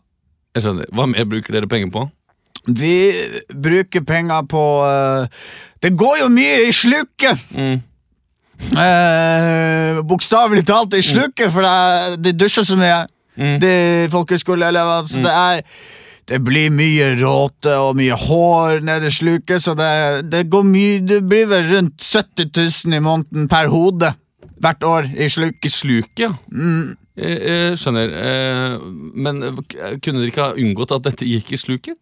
[SPEAKER 1] Jeg skjønner. Hva mer bruker dere penger på?
[SPEAKER 3] Vi bruker penger på uh, Det går jo mye i sluket!
[SPEAKER 1] Mm.
[SPEAKER 3] uh, Bokstavelig talt i sluket, for det er, de dusjer så mye.
[SPEAKER 1] Mm.
[SPEAKER 3] De folkehøyskoleelever. Så det er det blir mye råte og mye hår nede i sluket, så det, det går mye Det blir vel rundt 70 000 i måneden per hode hvert år i sluk.
[SPEAKER 1] I sluket, ja. Jeg, jeg skjønner. Eh, Men eh, kunne dere ikke ha unngått at dette gikk i sluket?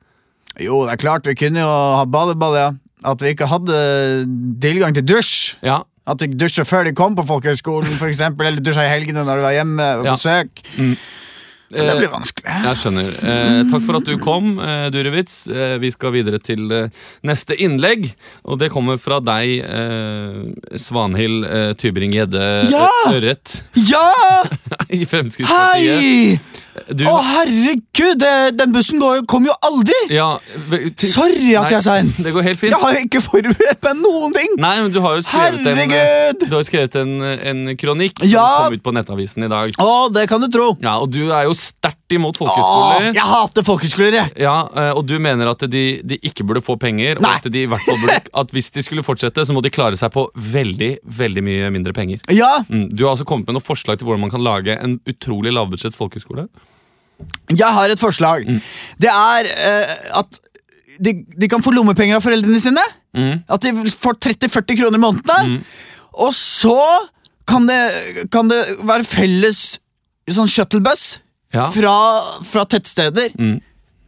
[SPEAKER 3] Jo, det er klart, vi kunne jo ha badeball, ja. At vi ikke hadde tilgang til dusj.
[SPEAKER 1] Ja.
[SPEAKER 3] At de dusja før de kom på folkehøyskolen, for eksempel, eller dusja i helgene når de var hjemme på
[SPEAKER 1] Ja.
[SPEAKER 3] besøk. Men det
[SPEAKER 1] Eh,
[SPEAKER 3] blir vanskelig.
[SPEAKER 1] Jeg skjønner. Eh, takk for at du kom, eh, Durevitz. Vi skal videre til neste innlegg. Og det kommer fra deg, Svanhild eh, Tybring-Gjedde
[SPEAKER 3] Ja!
[SPEAKER 1] Ørret
[SPEAKER 3] Ja!
[SPEAKER 1] i Fremskrittspartiet.
[SPEAKER 3] Hei!
[SPEAKER 1] Du,
[SPEAKER 3] Å, herregud! Det, den bussen går, jo- jo aldri!
[SPEAKER 1] ja, til-
[SPEAKER 3] Sorry at jeg er sein.
[SPEAKER 1] Det går helt fint.
[SPEAKER 3] Jeg har jo ikke forberedt meg noen ting!
[SPEAKER 1] Nei, men du har jo skrevet en, eh,
[SPEAKER 3] Herregud!
[SPEAKER 1] du har skrevet en, en kronikk
[SPEAKER 3] Ja!
[SPEAKER 1] som kom ut på Nettavisen i dag.
[SPEAKER 3] Å, det kan du tro.
[SPEAKER 1] Ja, Og du er jo sterkt imot folkehøyskoler.
[SPEAKER 3] jeg hater folkehøyskoler, jeg.
[SPEAKER 1] Ja, eh, Og du mener at de, de ikke burde få penger, og at, de i hvert fall burde, at hvis de skulle fortsette, så må de klare seg på veldig veldig mye mindre penger.
[SPEAKER 3] Ja,
[SPEAKER 1] Mm. Du har altså kommet med noen forslag til hvordan man kan lage en utrolig lavbudsjetts folkehøyskole.
[SPEAKER 3] jeg har et forslag. Det er uh, at de, de kan få lommepenger av foreldrene sine.
[SPEAKER 1] Mm.
[SPEAKER 3] At de får 30-40 kroner i måneden. Og så kan det, kan det være felles sånn shuttlebuss
[SPEAKER 1] Ja.
[SPEAKER 3] fra, fra tettsteder.
[SPEAKER 1] Mm.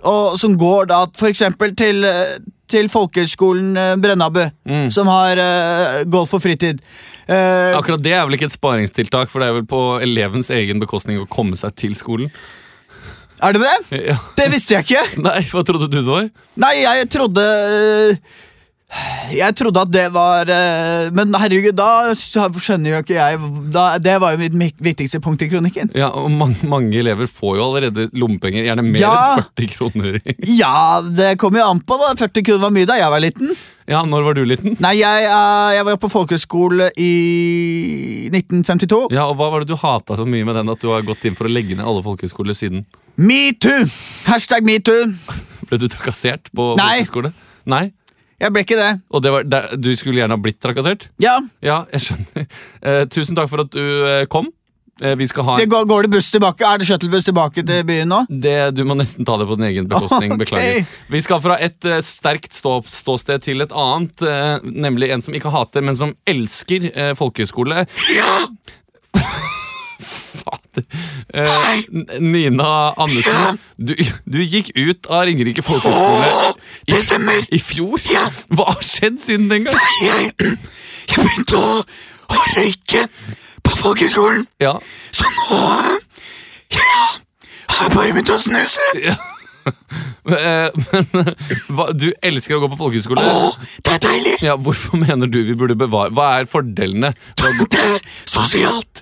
[SPEAKER 3] Og som går da for eksempel til, til folkehøgskolen eh, Brennabu,
[SPEAKER 1] Mm.
[SPEAKER 3] som har uh, golf og fritid. Uh,
[SPEAKER 1] Akkurat det er vel ikke et sparingstiltak, for det er vel på elevens egen bekostning å komme seg til skolen.
[SPEAKER 3] er det det?
[SPEAKER 1] Ja.
[SPEAKER 3] Det visste jeg ikke.
[SPEAKER 1] Nei, hva trodde du det var?
[SPEAKER 3] Nei, jeg trodde Jeg trodde at det var eh, Men herregud, da skjønner jo ikke jeg da, Det var jo mitt viktigste punkt i kronikken.
[SPEAKER 1] Ja, og mange, mange elever får jo allerede lommepenger, gjerne mer
[SPEAKER 3] Ja.
[SPEAKER 1] enn 40 kroner.
[SPEAKER 3] Ja, det kom jo an på, da. 40 kroner var mye da jeg var liten.
[SPEAKER 1] Ja, når var du liten?
[SPEAKER 3] Nei, jeg, eh, jeg var på folkehøyskole i 1952.
[SPEAKER 1] Ja, og Hva var det du hata så mye med den at du har gått inn for å legge ned alle folkehøyskoler siden?
[SPEAKER 3] Metoo! Hashtag metoo.
[SPEAKER 1] Ble du trakassert på
[SPEAKER 3] Nei.
[SPEAKER 1] folkehøyskole? Nei.
[SPEAKER 3] Jeg ble ikke det.
[SPEAKER 1] Og det var, det, du skulle gjerne ha blitt trakassert?
[SPEAKER 3] Ja,
[SPEAKER 1] Ja, jeg skjønner. Eh, tusen takk for at du eh, kom. Eh, vi skal ha
[SPEAKER 3] det går, går det buss tilbake? Er det shuttlebuss tilbake til byen nå?
[SPEAKER 1] det, Du må nesten ta det på din egen bekostning.
[SPEAKER 3] Okay.
[SPEAKER 1] Beklager. Vi skal fra et eh, sterkt stå, ståsted til et annet, eh, nemlig en som ikke hater, men som elsker eh, folkehøyskole. Fader. Eh, Nina Andersen, du, du gikk ut av Ringerike folkehøgskole
[SPEAKER 6] Det stemmer.
[SPEAKER 1] i fjor.
[SPEAKER 6] Ja.
[SPEAKER 1] Hva har skjedd siden den gang?
[SPEAKER 6] Jeg, jeg begynte å, å røyke på folkehøgskolen,
[SPEAKER 1] Ja,
[SPEAKER 6] så nå ja, har jeg bare begynt å snuse.
[SPEAKER 1] ja. Eh, Men hva, du elsker å gå på folkehøyskole.
[SPEAKER 6] Åh, det er deilig.
[SPEAKER 1] Ja, Hvorfor mener du vi burde bevare Hva er fordelene?
[SPEAKER 6] Det er sosialt.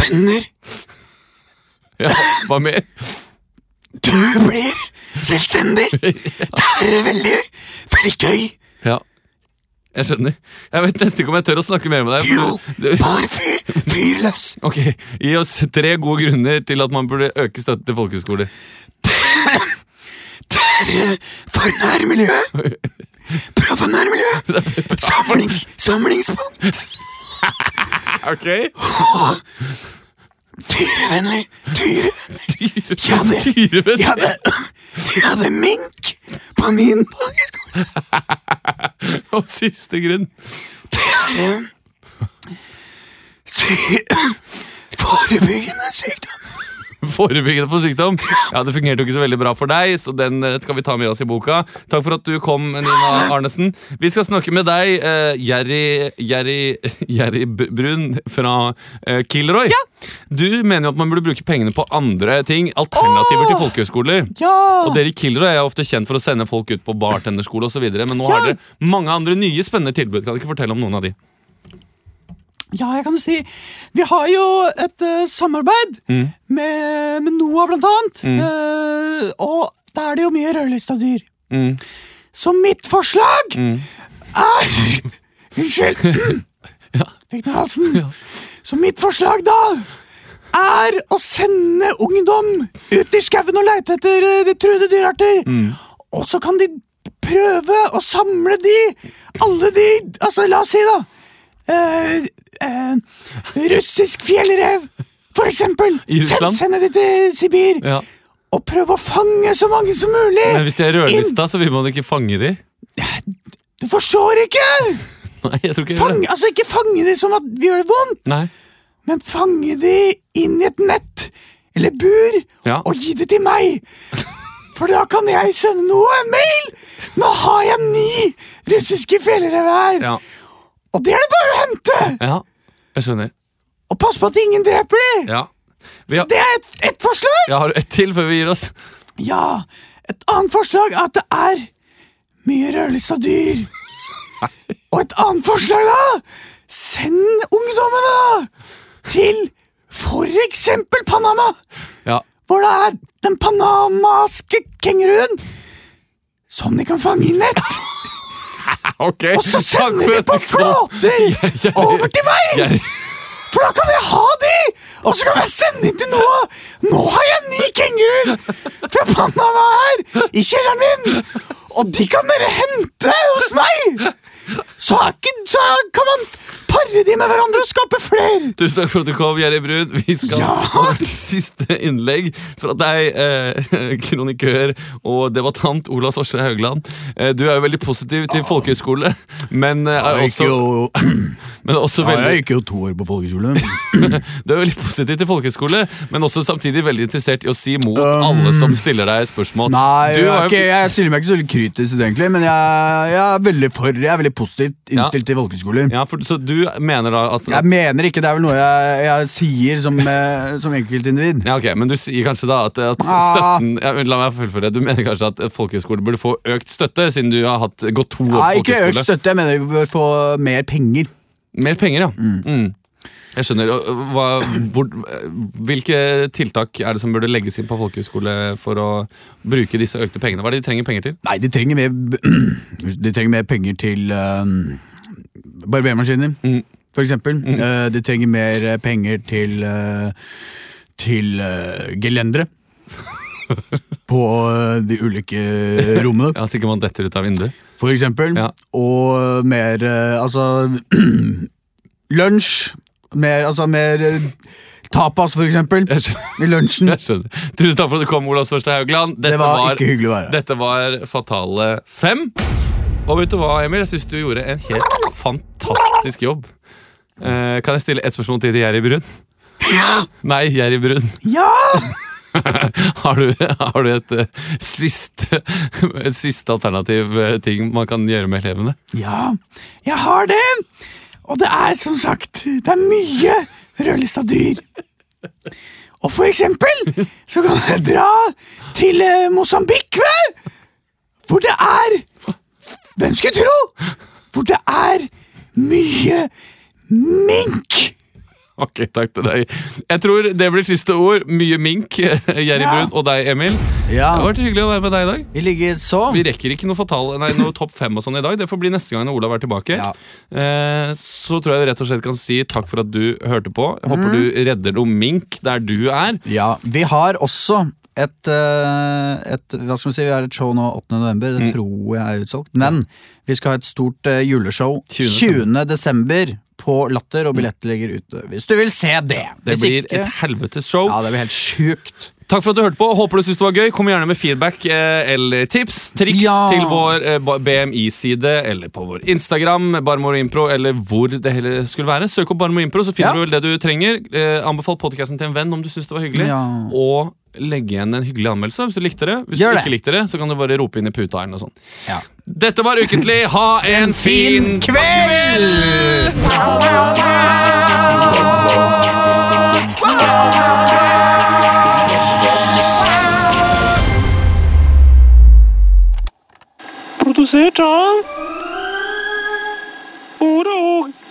[SPEAKER 6] Venner.
[SPEAKER 1] Ja, hva mer?
[SPEAKER 6] Du blir selvstendig. Det er veldig, veldig gøy.
[SPEAKER 1] Ja, jeg skjønner. Jeg vet nesten ikke om jeg tør å snakke mer med deg.
[SPEAKER 6] Jo, bare fyr, fyr løs.
[SPEAKER 1] Ok, Gi oss tre gode grunner til at man burde øke støtten til folkehøyskoler.
[SPEAKER 6] For nærmiljøet. Bra for nærmiljøet. Samlings, samlingspunkt.
[SPEAKER 1] Ok
[SPEAKER 6] Dyrevennlig. Dyrevennlig. Jeg
[SPEAKER 1] hadde,
[SPEAKER 6] jeg hadde, jeg hadde mink på min folkehøgskole.
[SPEAKER 1] Og siste grunn.
[SPEAKER 6] Det er en sy forebyggende sykdom.
[SPEAKER 1] Forebyggende for sykdom. Ja, Det fungerte jo ikke så veldig bra for deg, så den eh, skal vi ta med oss i boka. Takk for at du kom, Nina Arnesen. Vi skal snakke med deg, uh, Jerry, Jerry, Jerry Brun fra uh, Kilroy. Du mener jo at man burde bruke pengene på andre ting, alternativer til folkehøyskoler.
[SPEAKER 3] Ja!
[SPEAKER 1] Og dere i Kilroy er ofte kjent for å sende folk ut på bartenderskole osv., men nå har
[SPEAKER 3] Ja.
[SPEAKER 1] dere mange andre nye spennende tilbud. Kan du ikke fortelle om noen av de?
[SPEAKER 3] Ja, jeg kan jo si Vi har jo et uh, samarbeid
[SPEAKER 1] Mm.
[SPEAKER 3] med, med NOAH, blant annet. Eh, og da er det jo mye rødlista dyr.
[SPEAKER 1] Mm.
[SPEAKER 3] Så mitt forslag er Unnskyld! Fikk den i halsen. Så mitt forslag, da, er å sende ungdom ut i skauen og leite etter eh, de truede dyrearter. Og så kan de prøve å samle de, alle de Altså, la oss si, da. Eh, russisk fjellrev, for eksempel. Send, sende de til Sibir.
[SPEAKER 1] Ja.
[SPEAKER 3] Og prøve å fange så mange som mulig.
[SPEAKER 1] Men hvis de er rødlista, så vil man ikke fange de?
[SPEAKER 3] Du forstår ikke!
[SPEAKER 1] Nei, jeg tror ikke
[SPEAKER 3] Fang,
[SPEAKER 1] det.
[SPEAKER 3] altså Ikke fange de som at vi gjør det vondt,
[SPEAKER 1] Nei.
[SPEAKER 3] men fange de inn i et nett eller bur
[SPEAKER 1] Ja.
[SPEAKER 3] og gi det til meg. For da kan jeg sende noe, en mail! Nå har jeg ni russiske fjellrev her,
[SPEAKER 1] Ja.
[SPEAKER 3] Og det er det bare å hente!
[SPEAKER 1] ja. Jeg skjønner.
[SPEAKER 3] Og pass på at ingen dreper dem!
[SPEAKER 1] Ja. Har...
[SPEAKER 3] Så det er et, et forslag!
[SPEAKER 1] Ja, har du ett til før vi gir oss.
[SPEAKER 3] Ja, et annet forslag er at det er mye rødlista dyr. Og et annet forslag, da! Send ungdommene til for eksempel Panama,
[SPEAKER 1] Ja.
[SPEAKER 3] hvor det er den panamaske kenguruen som de kan fange i nett.
[SPEAKER 1] Ok,
[SPEAKER 3] Og så sender de på flåter over til meg! For da kan jeg ha de! Og så kan jeg sende inn til Noah! Nå har jeg ni kenguruer fra Panama her i kjelleren min! Og de kan dere hente hos meg! Så, ikke, så kan man pare de med hverandre og skape flere.
[SPEAKER 1] Tusen takk for at du kom, Jerry Brun. Vi skal
[SPEAKER 3] Ja.
[SPEAKER 1] ha vårt siste innlegg fra deg, eh, kronikør og debattant Ola Sorstad Haugland. Eh, du er jo veldig positiv til folkehøyskole, men, eh, er også,
[SPEAKER 3] jo,
[SPEAKER 1] men også veldig
[SPEAKER 3] gikk jo to år på folkehøyskole.
[SPEAKER 1] Du er veldig positiv til folkehøyskole, men også samtidig veldig interessert i å si mot
[SPEAKER 3] Um,
[SPEAKER 1] alle som stiller deg spørsmål.
[SPEAKER 3] Nei,
[SPEAKER 1] Du
[SPEAKER 3] jeg, er ikke, jeg stiller meg ikke så kritisk, egentlig, men jeg, jeg er veldig for, jeg er veldig positivt innstilt til folkehøyskoler.
[SPEAKER 1] ja, for, Så du mener da at,
[SPEAKER 3] Jeg mener ikke, det er vel noe jeg, jeg sier som, eh, som enkeltindivid.
[SPEAKER 1] ja, ok, Men du sier kanskje da at, at
[SPEAKER 3] Ah.
[SPEAKER 1] støtten ja, La meg fullføre. Du mener kanskje at folkehøyskole burde få økt støtte, siden du har hatt, gått to år
[SPEAKER 3] Nei,
[SPEAKER 1] på
[SPEAKER 3] ikke økt støtte, jeg mener vi bør få mer penger.
[SPEAKER 1] Mer penger, ja. Mm. Jeg skjønner. Og Hva, hvor, hvilke tiltak er det som burde legges inn på folkehøyskole for å bruke disse økte pengene? Hva er det de trenger penger til?
[SPEAKER 3] Nei, de trenger mer, de trenger mer penger til um, barbermaskiner,
[SPEAKER 1] Mm.
[SPEAKER 3] for eksempel. Uh, de trenger mer eh, penger til uh, til gelendere. På eh, de ulike rommene,
[SPEAKER 1] Ja, Sikkert man detter ut av vinduet.
[SPEAKER 3] for eksempel.
[SPEAKER 1] Ja.
[SPEAKER 3] Og mer eh, Altså Lunsj. Mer, altså mer eh, tapas, for eksempel. I lunsjen.
[SPEAKER 1] Jeg skjønner. Tusen takk for at du kom, Olav første Haugland. Dette
[SPEAKER 3] Det var ikke hyggelig å være.
[SPEAKER 1] Dette var Fatale fem. Og vet du hva, Emil? Jeg syns du gjorde en helt fantastisk jobb. Eh, kan jeg stille et spørsmål til til Jerry Brun? Nei, Jerry Brun.
[SPEAKER 3] Ja!
[SPEAKER 1] Har du, har du et, uh, siste, et siste alternativ uh, ting man kan gjøre med elevene?
[SPEAKER 3] Ja, jeg har det! Og det er som sagt, det er mye rødlista dyr. Og for eksempel så kan jeg dra til uh, Mosambik. Hvor det er Hvem skulle tro? For det er mye mink!
[SPEAKER 1] Ok, takk til deg. Jeg tror det blir siste ord. Mye mink, Jerry
[SPEAKER 3] Ja.
[SPEAKER 1] Brun, og deg, Emil. Det har vært hyggelig å være med deg i dag.
[SPEAKER 3] vi ligger så.
[SPEAKER 1] Vi rekker ikke noe, fatal, nei, noe topp fem og sånn i dag. Det får bli neste gang når Olav er tilbake.
[SPEAKER 3] Ja.
[SPEAKER 1] Eh, så tror jeg vi rett og slett kan si takk for at du hørte på. Jeg håper
[SPEAKER 3] mm.
[SPEAKER 1] du redder noe mink der du er.
[SPEAKER 3] Ja, vi har også et, eh, et Hva skal vi si, vi har et show nå 8. november, det tror jeg er utsolgt. Men vi skal ha et stort eh, juleshow
[SPEAKER 1] 20.
[SPEAKER 3] 20. desember på Latter, og billetter ligger ute. Hvis du vil se det.
[SPEAKER 1] Det blir
[SPEAKER 3] ikke-
[SPEAKER 1] et helvetes show.
[SPEAKER 3] Ja, det blir helt sjukt.
[SPEAKER 1] Takk for at du hørte på. Håper du syns det var gøy. Kom gjerne med feedback eh, eller tips. Triks
[SPEAKER 3] ja.
[SPEAKER 1] til vår eh, BMI-side eller på vår Instagram, Barmor Impro, eller hvor det hele skulle være. Søk opp Barmor Impro, så finner
[SPEAKER 3] ja.
[SPEAKER 1] du vel det du trenger. Eh, anbefal podkasten til en venn om du syns det var hyggelig.
[SPEAKER 3] Ja.
[SPEAKER 1] Og legge igjen en hyggelig anmeldelse hvis du likte det. Hvis
[SPEAKER 3] Gjør
[SPEAKER 1] du ikke det. likte det, så kan du bare rope inn i puta eller noe.
[SPEAKER 3] Ja.
[SPEAKER 1] Dette var Ukentlig. Ha en, en
[SPEAKER 3] fin, fin kveld!
[SPEAKER 8] kveld! você, tá? Udo!